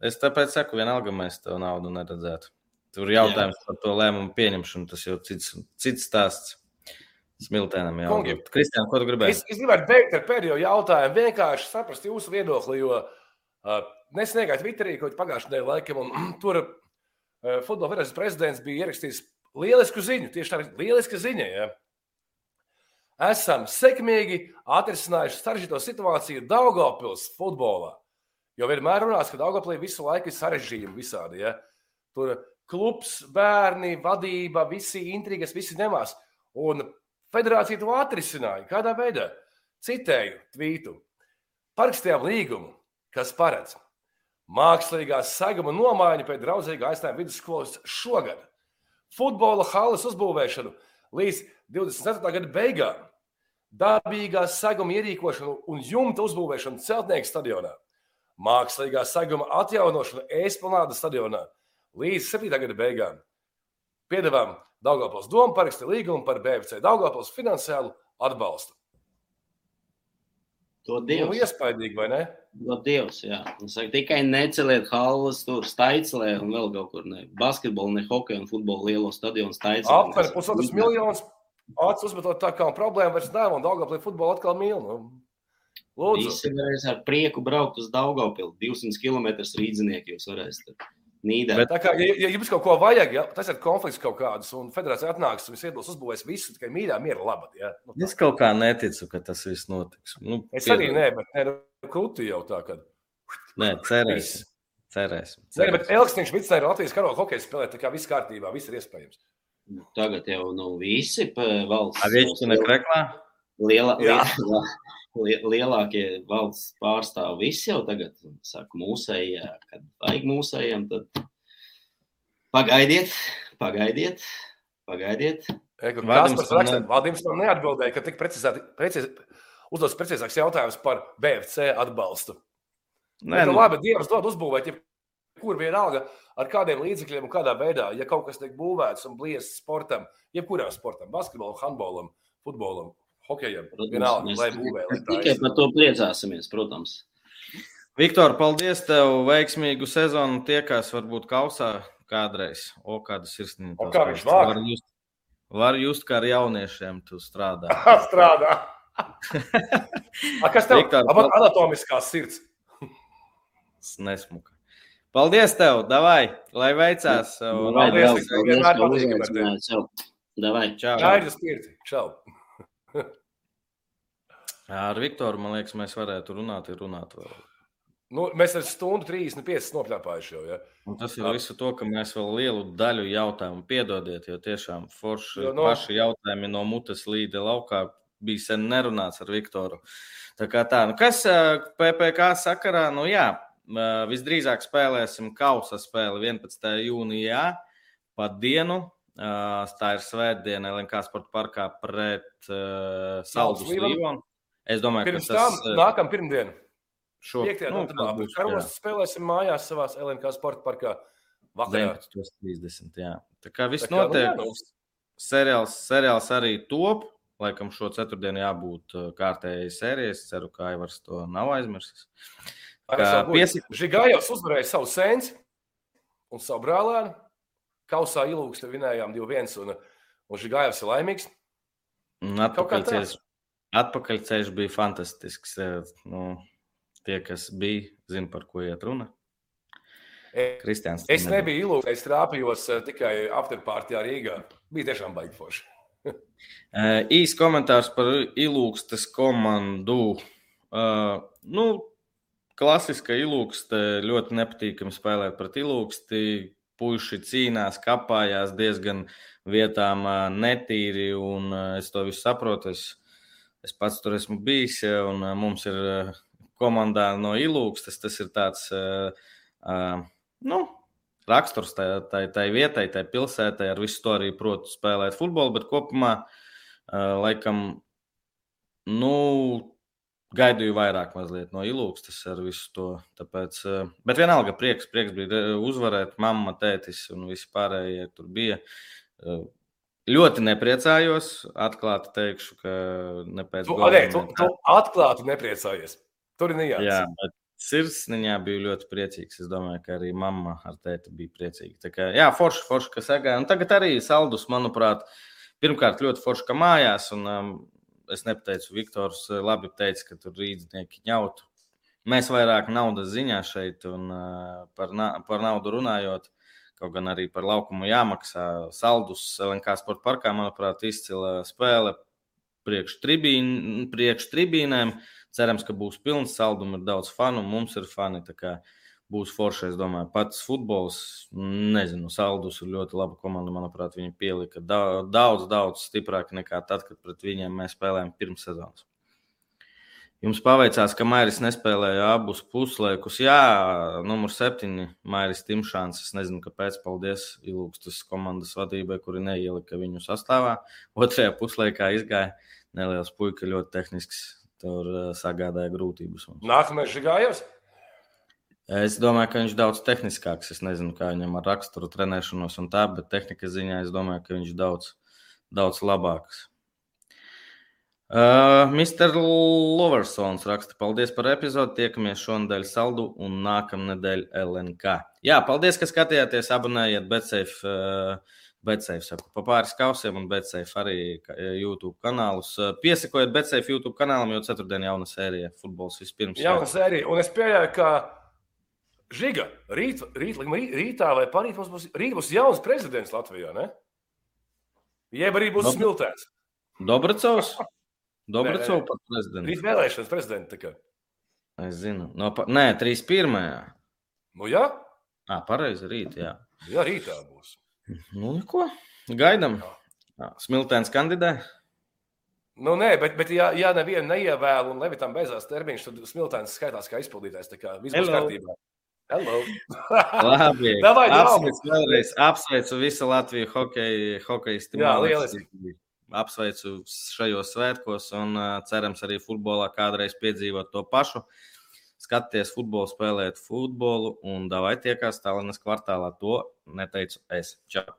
Es tāpēc saku, vienalga mēs to naudu neredzētu. Tur jautājums Jā. par to lēmumu pieņemšanu, tas jau cits, cits stāsts. Smiltēnam jau ir. Kristiāna, ko tu gribēji? Es, es gribētu beigt ar pēdējo jautājumu. Vienkārši saprast jūsu viedokli, jo uh, nesniegāt Twitterī kaut pagājušajā nedēļā laikam, un tur uh, futbola federācijas prezidents bija ierakstījis lielisku ziņu. Tieši tā, lieliska ziņa. Ja? Esam sekmīgi atrisinājuši sarežģīto situāciju Daugopils futbolā. Jo vienmēr runās, ka Daugopilī visu laiku ir sarežģījumi visādi. Ja? Tur klubs, bērni, vadība, visi intrigas, visi nemās. Un federācija to atrisināja. Kādā veidā? Citēju tvītu. Parakstījām līgumu, kas paredz mākslīgā seguma nomaiņu pēc draudzīgā aizstāvja vidusskolas šogad, futbola halas uzbūvēšanu līdz 24. gada beigām, dabīgā seguma ierīkošanu un jumta uzbūvēšanu celtnieku stadionā, mākslīgā seguma atjaunošanu Esplanāda stadionā līdz 7. gada beigām piedāvājām Daugopils domu parakstīt līgumu par BFC Daugopils finansiālu atbalstu. To Dievs. Nu, iespaidīgi, vai ne? To Dievs, jā. Es saku, tikai neceliet halas tur staiclē un vēl kaut kur ne. Basketbolu, ne hokeju un futbolu lielo stadionu staiclē. Aptver pusotras miljonus. Acis uzmetot tā kā problēma vairs nav un Daugopilī futbolu atkal mīl. Nu. Lūdzu. Visi varēs ar prieku braukt uz Daugopili. 200 km rīdzinieki jūs varēsiet. Nīderlandē. Bet... Tā kā, ja, ja jums kaut ko vajag, ja, tas ir konflikts kaut kāds, un federācija atnāks un iedos uzbūvēs visu tikai mīļā, miera labā. Ja? Nu, es kaut kā neticu, ka tas viss notiks. Nu, es arī nē, bet ne, nu, krūti jau tā, ka. Nē, cerēsim. Cerēsim. Nē, bet Elksniņš Vicē ir Latvijas karoga hokeja spēlē, tā kā viss kārtībā, viss ir iespējams. Nu, tagad jau nu visi valsts. Avieķi nekreklā? Liela, liela, lielākie valsts pārstāvji visi jau tagad saka, mūsējie, kad vajag mūsējiem, tad pagaidiet, pagaidiet, pagaidiet. Valdības man neatbildēja, ka tik precizēti, preciz, uzdos precīzāks jautājums par BFC atbalstu. Nē, Bet, nu, labi, Dievs dod uzbūvēt, ja kur vienalga ar kādiem līdzekļiem un kādā veidā, ja kaut kas tiek būvēts un bliest sportam, jebkuram sportam, basketbolam, handbolam, futbolam, hokejam. Vienalga, mēs lai būvē, lai tikai par to priecāsimies, protams. Viktor, paldies tev! Veiksmīgu sezonu tiekās varbūt kausā kādreiz. O, kāda sirsnība. O, kā viņš vāk? Var just, var just kā ar jauniešiem tu strādā. strādā. A, kas tev? Viktor, Abat anatomiskā sirds. Nesmuka. Paldies tev, davai, lai veicās. Paldies, vienmēr patīk. Davai, čau. Spirti. Čau. Ar Viktoru, man liekas, mēs varētu runāt, ir runāt vēl. Nu, mēs ar stundu 35 nopļāpājuši jau. Ja? Un tas ir visu to, ka mēs vēl lielu daļu jautājumu piedodiet, jo tiešām forši jo, no... paši jautājumi no mutes līdzi laukā bija sen nerunāts ar Viktoru. Tā kā tā, nu kas PPK sakarā, nu jā, visdrīzāk spēlēsim kausa spēli 11. jūnijā pa dienu. Tā ir svētdiena LNK sporta parkā pret uh, Saldus Līvonu. Es domāju, Pirms ka tas ir nākamā pirmdiena. Šo piektajā nu, Karlos spēlēsim mājās savā LNK sporta parkā. Vakarā 19.30. Jā. Tā kā viss tā kā, notiek. Nu, seriāls, seriāls arī top. Laikam šo ceturtdienu jābūt kārtējai sērijai. Es ceru, ka Aivars to nav aizmirsis. Piesik... Žigājos uzvarēja savu sēnci un savu brālēnu. Kausā ilūksti vinējām 2-1 un, un Žigājos ir laimīgs. Ceļš, atpakaļ ceļš bija fantastisks. Nu, Tie, kas bija, zina, par ko iet runa. Kristians. Es nebiju ilūks, es trāpījos uh, tikai afterpārtijā Rīgā. Bija tiešām baigi forši. uh, Īs komentārs par ilūkstes komandu. Uh, nu, klasiska ilūkste ļoti nepatīkami spēlēt pret ilūksti. Puiši cīnās, kapājās diezgan vietām netīri, un es to visu saprotu. Es, es pats tur esmu bijis, un uh, mums ir uh, komandā no ilūkstes. Tas ir tāds. Nu, raksturs tai, tai, tai vietai, tai pilsētai, ar visu to arī protu spēlēt futbolu, bet kopumā laikam, nu, gaidīju vairāk mazliet no ilūkstas ar visu to. Tāpēc, bet vienalga prieks, prieks bija uzvarēt, mamma, tētis un visi pārējie tur bija. Ļoti nepriecājos. Atklāti teikšu, ka ne pēc tam. Tu, tu, tu atklāti nepriecājies. Tur ir nejācis. Jā, bet sirsniņā biju ļoti priecīgs. Es domāju, ka arī mamma ar tēti bija priecīga. Tā kā, jā, forši, forši, kas sagāja. Un tagad arī saldus, manuprāt, pirmkārt ļoti forši, ka mājās. Un, um, es nepateicu, Viktors uh, labi teica, ka tur rīznieki ņautu. Mēs vairāk naudas ziņā šeit un uh, par, na par naudu runājot. Kaut gan arī par laukumu jāmaksā. Saldus LNK sporta parkā, manuprāt, izcila spēle priekš, tribīn, priekš tribīnēm. Cerams, ka būs pilns saldums, ir daudz fanu, mums ir fani. Būs forši, es domāju, pats futbols. Nezinu, saldus ir ļoti laba komanda. Manuprāt, viņi pielika daudz, daudz stiprāk nekā tad, kad pret viņiem mēs spēlējām pirms sezonas. Jums paveicās, ka Mairis nespēlēja abus puslaikus. Jā, numur septiņi Mairis Timšāns. Es nezinu, kāpēc. Paldies Ilūgstas komandas vadībai, kuri neielika viņu sastāvā. Otrajā puslaikā izgāja neliels puika, ļoti tehnisks tur uh, sagādāja grūtības. Mums. Nākamais Žigājos? Es domāju, ka viņš ir daudz tehniskāks. Es nezinu, kā viņam ar raksturu trenēšanos un tā, bet tehnikas ziņā es domāju, ka viņš ir daudz, daudz labāks. Uh, Mr. Loversons raksta, paldies par epizodi. Tiekamies šonadēļ saldu un nākamnedēļ LNK. Jā, paldies, ka skatījāties, abonējiet BetSafe. Uh, Betsafe, saku, pa pāris kausiem un Betsafe arī e, YouTube kanālus. E, piesakojiet Betsafe YouTube kanālam, jo ceturtdien jauna sērija futbols vispirms. Jauna sērija, un es pieļauju, ka Žiga, rīt, rīt, rīt, rītā vai parīt mums būs, rīt būs jauns prezidents Latvijā, ne? Jeb arī būs Dob smiltēns. Dobracovs? Dobracovs par prezidentu. Rīt vēlēšanas prezidenta tikai. Es zinu. No, pa... Nē, 31. Nu jā? Ā, pareizi, rīt, jā. Jā, rītā būs. Nu, neko. Gaidām. Smiltēns kandidē. Nu, nē, bet, bet ja, ja nevienu neievēlu un Levitam beidzās termiņš, tad Smiltēns skaitās kā izpildītājs. Tā kā viss būs kārtībā. Hello. Labi. Davai, apsveicu vēlreiz. Apsveicu visu Latviju hokeju, hokeistu. Jā, lieliski. Apsveicu šajos svētkos un cerams arī futbolā kādreiz piedzīvot to pašu. Skaties futbolu, spēlēt futbolu un davai tiekās Tallinas kvartālā. To neteicu es. Čau!